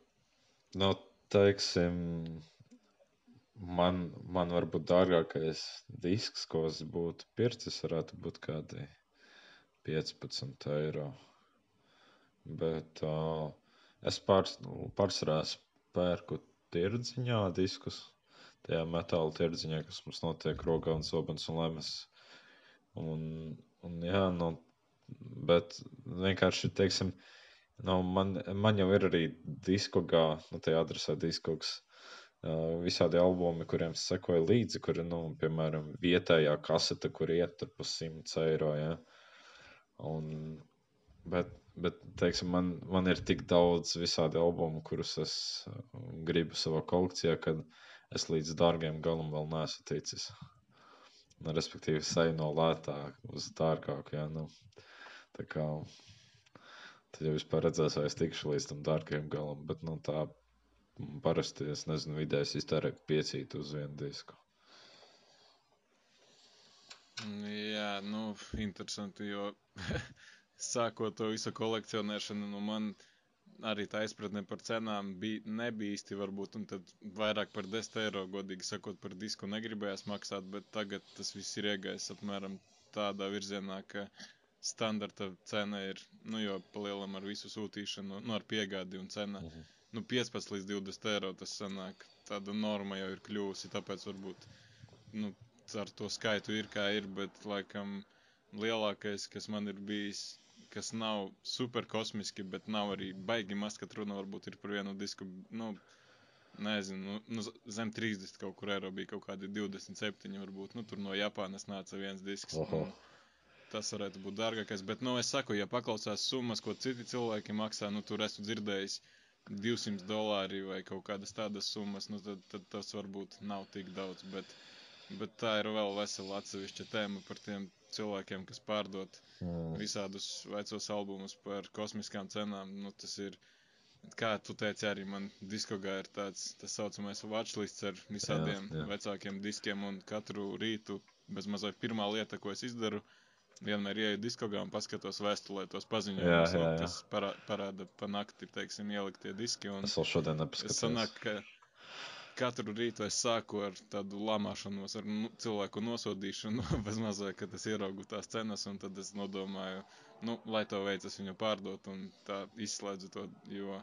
Nu, teiksim, man, man varbūt dārgākais disks, ko es būtu pircis, varētu būt kādi 15 eiro. Bet uh, es pārs, pārsvarā pērku tirdziņā diskus. Tajā metāla tirdziņā, kas mums notiek rokā un zobens un lemes. Un, un jā, nu, bet vienkārši, teiksim, nu, man, man jau ir arī diskogā, nu, tajā adresē diskogs, visādi albumi, kuriem es sekoju līdzi, kuri, nu, piemēram, vietējā kasete, kur iet tur pa 100 eiro, ja. Un, bet, bet, teiksim, man, man ir tik daudz visādi albumi, kurus es uh, gribu savā kolekcijā, kad es līdz dārgiem galam vēl neesmu ticis. Nu, respektīvi, seju no lētāk uz dārgāku. Ja, nu, tā kā tad jau vispār redzēs, vai es tikšu līdz tam dārgajam galam. Bet nu, tā parasti, es nezinu, vidējais iztērēt piecīt uz vienu disku. Jā, nu, interesanti, jo [laughs] sākot to visu kolekcionēšanu, nu, man arī tā izpratne par cenām bija, nebija īsti varbūt, un tad vairāk par 10 eiro, godīgi sakot, par disku negribējās maksāt, bet tagad tas viss ir iegājis apmēram tādā virzienā, ka standarta cena ir, nu, jo palielam ar visu sūtīšanu, nu, ar piegādi un cena, uh -huh. Nu, 15 līdz 20 eiro tas sanāk, tāda norma jau ir kļūsi, tāpēc varbūt, nu, ar to skaitu ir kā ir, bet, laikam, lielākais, kas man ir bijis, kas nav super kosmiski, bet nav arī baigi maz, kad runa varbūt ir par vienu disku. Nu, nezinu, nu, nu, zem 30 kaut kur eiro bija kaut kādi 27, varbūt. Nu, tur no Japānas nāca viens disks. Oho. Tas varētu būt dārgākais. Bet, nu, es saku, ja paklausās summas, ko citi cilvēki maksā, nu, tur esmu dzirdējis 200 dolāri vai kaut kādas tādas summas, nu, tad, tad tas varbūt nav tik daudz. Bet, bet tā ir vēl vesela atsevišķa tēma par tiem cilvēkiem, kas pārdod mm. visādus vecos albumus par kosmiskām cenām. Nu, tas ir, kā tu teici, arī man diskogā ir tāds tā saucamais watchlists ar visādiem jā, jā. vecākiem diskiem, un katru rītu bez mazliet pirmā lieta, ko es izdaru, vienmēr ieeju diskogā un paskatos vēstulē tos paziņojumus, kas parā, parāda pa nakti, teiksim, ieliktie diski. Un es vēl šodien nepaskatījos. Sanāk, ka katru rītu es sāku ar tādu lamāšanos, ar nu, cilvēku nosodīšanu, [laughs] bez mazliet, kad es ieraugu tās cenas, un tad es nodomāju, nu, lai to veicas viņu pārdot, un tā izslēdzu to, jo,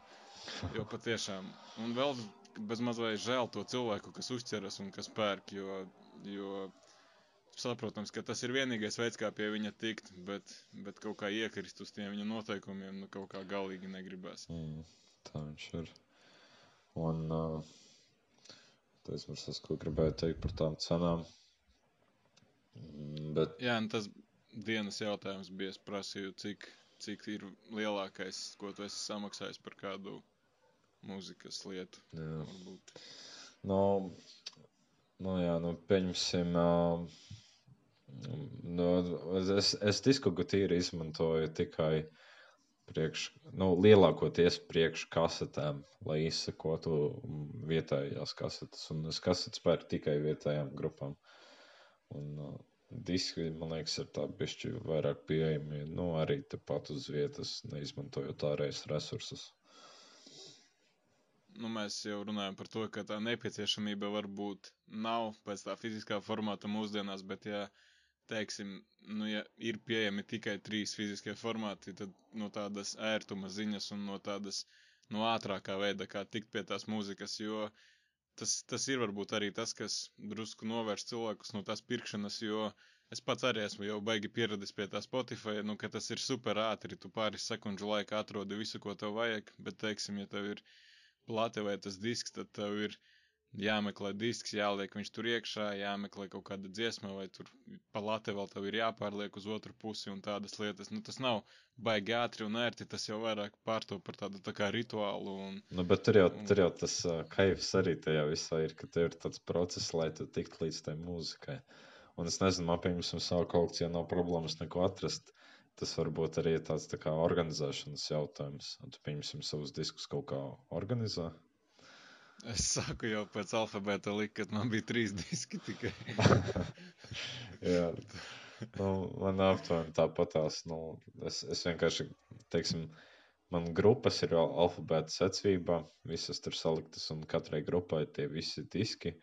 jo patiešām, un vēl bez mazliet žēl to cilvēku, kas uzķeras un kas pērk, jo, jo saprotams, ka tas ir vienīgais veids, kā pie viņa tikt, bet, bet kaut kā iekrist uz tiem viņa noteikumiem, nu, kaut kā galīgi negribas. Mm, tā viņš ir. Un, uh, Tas ir tas, ko gribēju teikt par tām cenām. Mm, bet... Jā, un tas dienas jautājums bija, es prasīju, cik, cik ir lielākais, ko tu esi samaksājis par kādu mūzikas lietu. Jā. Varbūt. No, nu jā, nu pieņemsim. Uh, nu, es, es disku tīri izmantoju tikai priekš, nu, lielākoties priekš kasetēm, lai izsakotu vietējās kasetes. Un es kasetes pērku tikai vietējām grupām. Un, uh, diski, man liekas, ir tādi bišķi vairāk pieejami, nu, arī tepat uz vietas, neizmantojot ārējas resursus. Nu, mēs jau runājam par to, ka tā nepieciešamība varbūt nav pēc tā fiziskā formāta mūsdienās, bet ja teiksim, nu, ja ir pieejami tikai trīs fiziskie formāti, tad no tādas ērtuma ziņas un no tādas no ātrākā veida, kā tikt pie tās mūzikas, jo tas, tas ir varbūt arī tas, kas drusku novērš cilvēkus no tās pirkšanas, jo es pats arī esmu jau baigi pieradis pie tā Spotify, nu, ka tas ir super ātri, tu pāris sekundžu laikā atrodi visu, ko tev vajag, bet, teiksim, ja tev ir plate vai tas disks, tad tev ir jāmeklē disks, jāliek viņš tur iekšā, jāmeklē kaut kāda dziesma, vai tur pa late vēl tev ir jāpārliek uz otru pusi un tādas lietas. Nu, tas nav baigi ātri un ērti, tas jau vairāk pārto par tādu tā kā rituālu. Un, nu, bet tur jau, un... tur jau tas uh, kaifs arī tajā visā ir, ka tev ir tāds process, lai tu tiktu līdz tai mūzikai. Un es nezinu, man pieņemsim savu kolekciju, nav problēmas neko atrast. Tas varbūt arī ir tāds tā kā organizēšanas jautājums. Un tu pieņemsim savus diskus kaut kā organizē. Es saku jau pēc alfabēta likt, ka man bija trīs diski tikai. [laughs] Jā, nu, man aptuveni tāpatās. Nu, es, es vienkārši, teiksim, man grupas ir alfabēta secībā, visas tur saliktas, un katrai grupai tie visi diski,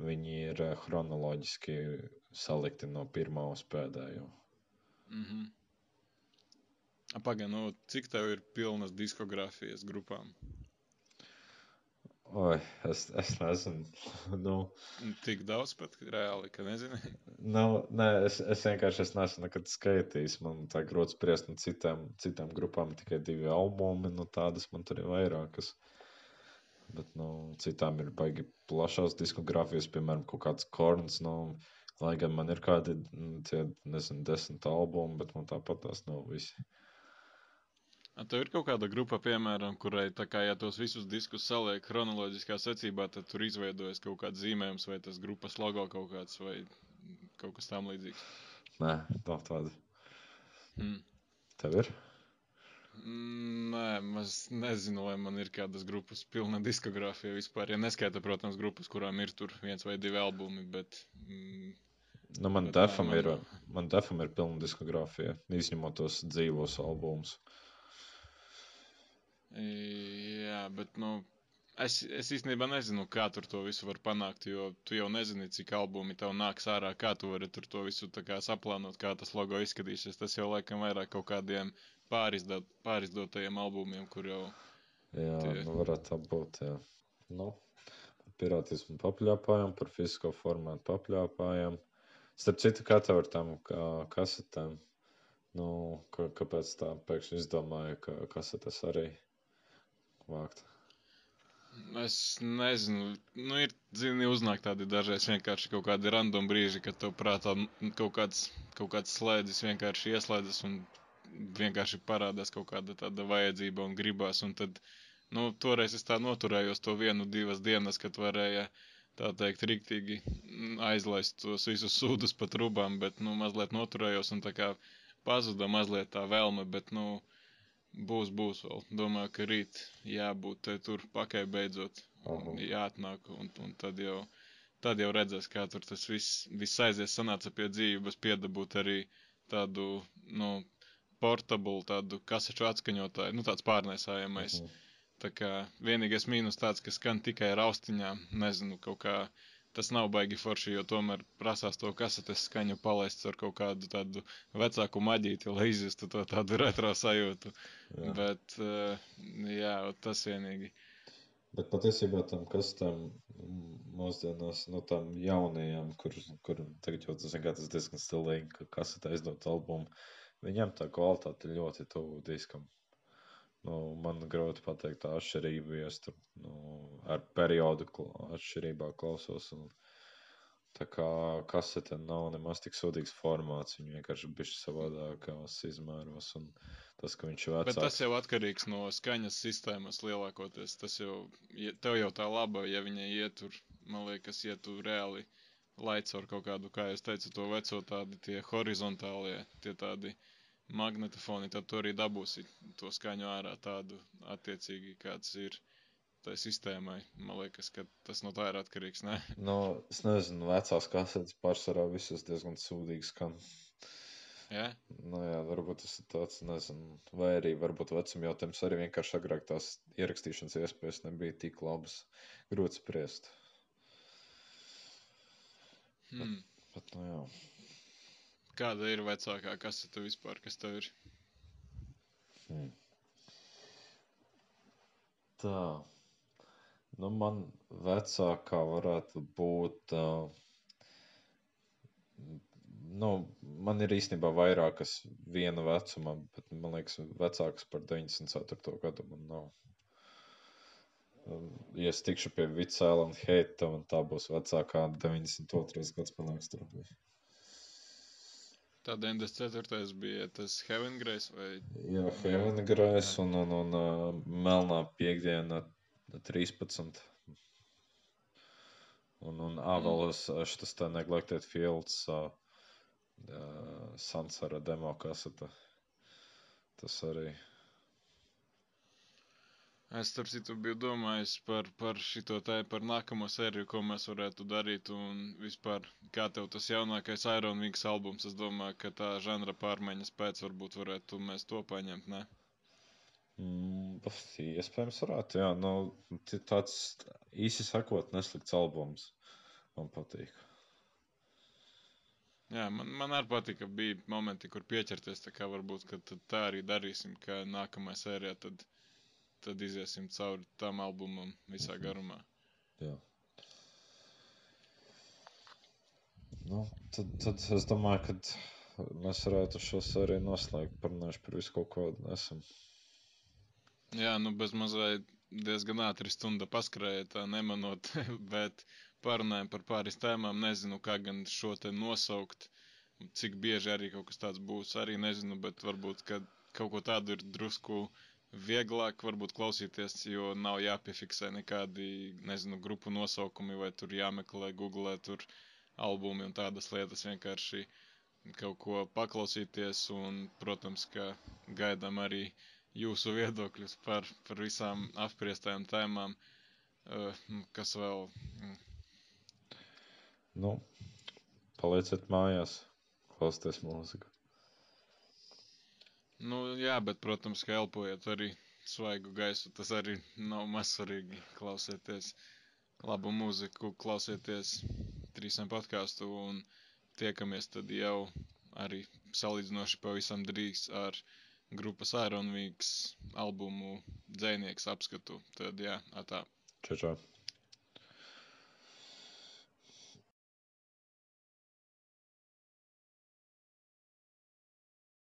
viņi ir chronoloģiski salikti no pirmā uz pēdējo. Mm -hmm. Pagaid, nu, cik tev ir pilnas diskogrāfijas grupām? Oi, es, es nezinu. [laughs] nu, Tik daudz pat reāli, ka nezinu. nu, nē, es, es vienkārši es neesmu nekad skaitījis. Man tā grūti spriest no citām, citām grupām tikai divi albumi, nu tādas man tur ir vairākas. Bet, nu, citām ir baigi plašās diskogrāfijas, piemēram, kaut kāds korns, nu, lai gan man ir kādi, nu, tie, nezinu, desmit albumi, bet man tāpat tās nav visi. Tev ir kaut kāda grupa, piemēram, kurai, kā, ja tos visus diskus saliek chronoloģiskā secībā, tad tur izveidojas kaut kāds zīmējums, vai tas grupas logo kaut kāds, vai kaut kas tam līdzīgs. Nē, nav tāda. Hmm. Tev ir? Mm, Nē, es nezinu, vai man ir kādas grupas pilna diskogrāfija vispār. Ja neskaita, protams, grupas, kurām ir tur viens vai divi albumi, bet. Mm, Nu, man defam man ir, man defam ir pilna diskogrāfija, izņemot tos dzīvos albumus. Jā, bet, nu. Es, es īstenībā nezinu, kā tur to visu var panākt, jo tu jau nezini, cik albumi tev nāks ārā, kā tu vari tur to visu kā saplānot, kā tas logo izskatīsies. Tas jau laikam vairāk kaut kādiem pārizdot, pārizdotajiem albumiem, kur jau Jā, Tie. nu varētu tā būt. Jā. Nu, pirātismu papļāpājam, par fizisko formātu papļāpājam. Starp citu, kā tev ar tām kā- kasetēm? Nu, ka, kāpēc tā pēkšņi izdomāja, ka kasetes arī vākt? Es nezinu, nu, ir, zini, uznāk tādi dažreiz vienkārši kaut kādi random brīži, kad tev prātā kaut kāds, kaut kāds slēdzis vienkārši ieslēdzas un vienkārši parādās kaut kāda tāda vajadzība un gribās. Un tad, nu, toreiz es tā noturējos to vienu, divas dienas, kad varēja, tā teikt, riktīgi aizlaist tos visus sūdus pa trubām, bet, nu, mazliet noturējos un tā kā pazuda mazliet tā vēlme, bet, nu, būs, būs vēl. Domāju, ka rīt jābūt tur pakai beidzot. Aha. Un jāatnāk, un, un tad jau, tad jau redzēs, kā tur tas viss, viss aizies. Sanāca pie dzīvības piedabūt arī tādu, nu, portable, tādu kasešu atskaņotāju, nu, tāds pārnēsājamais. Mhm. Tā kā vienīgais mīnus tāds, ka skan tikai ar austiņām, nezinu, kaut kā tas nav baigi forši, jo tomēr prasās to kasetes skaņu palaist ar kaut kādu tādu vecāku maģīti, lai izjustu to tādu retro sajūtu. Jā. Bet, uh, jā, tas vienīgi. Bet patiesībā tam kastam mūsdienās, nu, tam jaunajām, kur, kur tagad jau tas, tas diezgan stilīgi, ka kasete aizdot albumu, viņam tā kvalitāte ļoti tuvu diskam. Nu, man grūti pateikt, tā atšķirība, ja es tur nu, ar periodu atšķirībā klausos. Un, tā kā kasete nav nemaz tik sūdīgs formāts, viņa vienkārši bišķi savādākās izmēros. Un tas, ka viņš ir Bet vecāks. tas jau atkarīgs no skaņas sistēmas lielākoties. Tas jau, ja tev jau tā laba, ja viņa ietur, man liekas, ietur reāli laids ar kaut kādu, kā jūs teicu, to veco tie horizontālie, tie tādi magnetofoni, tad tu arī dabūsi to skaņu ārā tādu attiecīgi, kāds ir tai sistēmai. Man liekas, ka tas no tā ir atkarīgs, ne? Nu, es nezinu, vecās kasetes pārsvarā visas diezgan sūdīgi skan. Jā? Nu, jā, varbūt tas ir tāds, nezinu, vai arī varbūt vecuma jautājums arī vienkārši agrāk tās ierakstīšanas iespējas nebija tik labas. Grūti spriest. Hmm. Bet, nu, jā. Kāda ir vecākā kasete vispār, kas tev ir? Hmm. Tā. Nu, man vecākā varētu būt. Uh, nu, man ir īstenībā vairākas viena vecuma, bet man liekas, vecākas par 94. gadu man nav. Um, Ja es tikšu pie Vicēla un Heita, un tā būs vecākā 92. gads, man liekas, tur bija. Tā 94. bija tas Heaven Grace vai Jā, Heaven Grace un, un, un uh, Melnā piekdiena 13. Un, un ā, vēl es- šis tā Neglected Fields uh, uh, Sansara demo kaseta. Tas arī. Es, starp citu, biju domājis par, par šito te, par nākamo sēriju, ko mēs varētu darīt, un vispār, kā tev tas jaunākais Iron Wings albums, es domāju, ka tā žanra pārmaiņas pēc varbūt varētu mēs to paņemt, ne? Mm, iespējams, varētu. Jā, nu, tāds īsi sakot, neslikts albums. Man patīk. Jā, man, man arī patīk, ka bija momenti, kur pieķerties, tā kā varbūt, tā arī darīsim, ka nākamajā sērijā tad, tad iziesim cauri tam albumam visā garumā. Jā. Nu, tad, tad es domāju, ka mēs varētu šo sēriju noslēgt. Parunājuši par visu kaut ko esam. Jā, nu bez mazliet diezgan ātri stunda paskrēja, tā nemanot, [laughs] bet parunājam par pāris tēmām. Nezinu, kā gan šo te nosaukt, cik bieži arī kaut kas tāds būs. Arī nezinu, bet varbūt, kad kaut ko tādu ir drusku vieglāk varbūt klausīties, jo nav jāpiefiksē nekādi, nezinu, grupu nosaukumi vai tur jāmeklē Google, tur albumi un tādas lietas vienkārši kaut ko paklausīties un, protams, ka gaidām arī jūsu [laughs] viedokļus par, par visām apspriestajām tēmām, uh, kas vēl. Mm. Nu, palieciet mājās, klausieties mūziku. Nu, jā, bet, protams, ka elpojot arī svaigu gaisu, tas arī nav mazsvarīgi klausieties labu mūziku, klausieties trīsam podkāstu un tiekamies tad jau arī salīdzinoši pavisam drīz ar grupas Ironvīks albumu dzēnieks apskatu. Tad jā, atā. Čau, čau.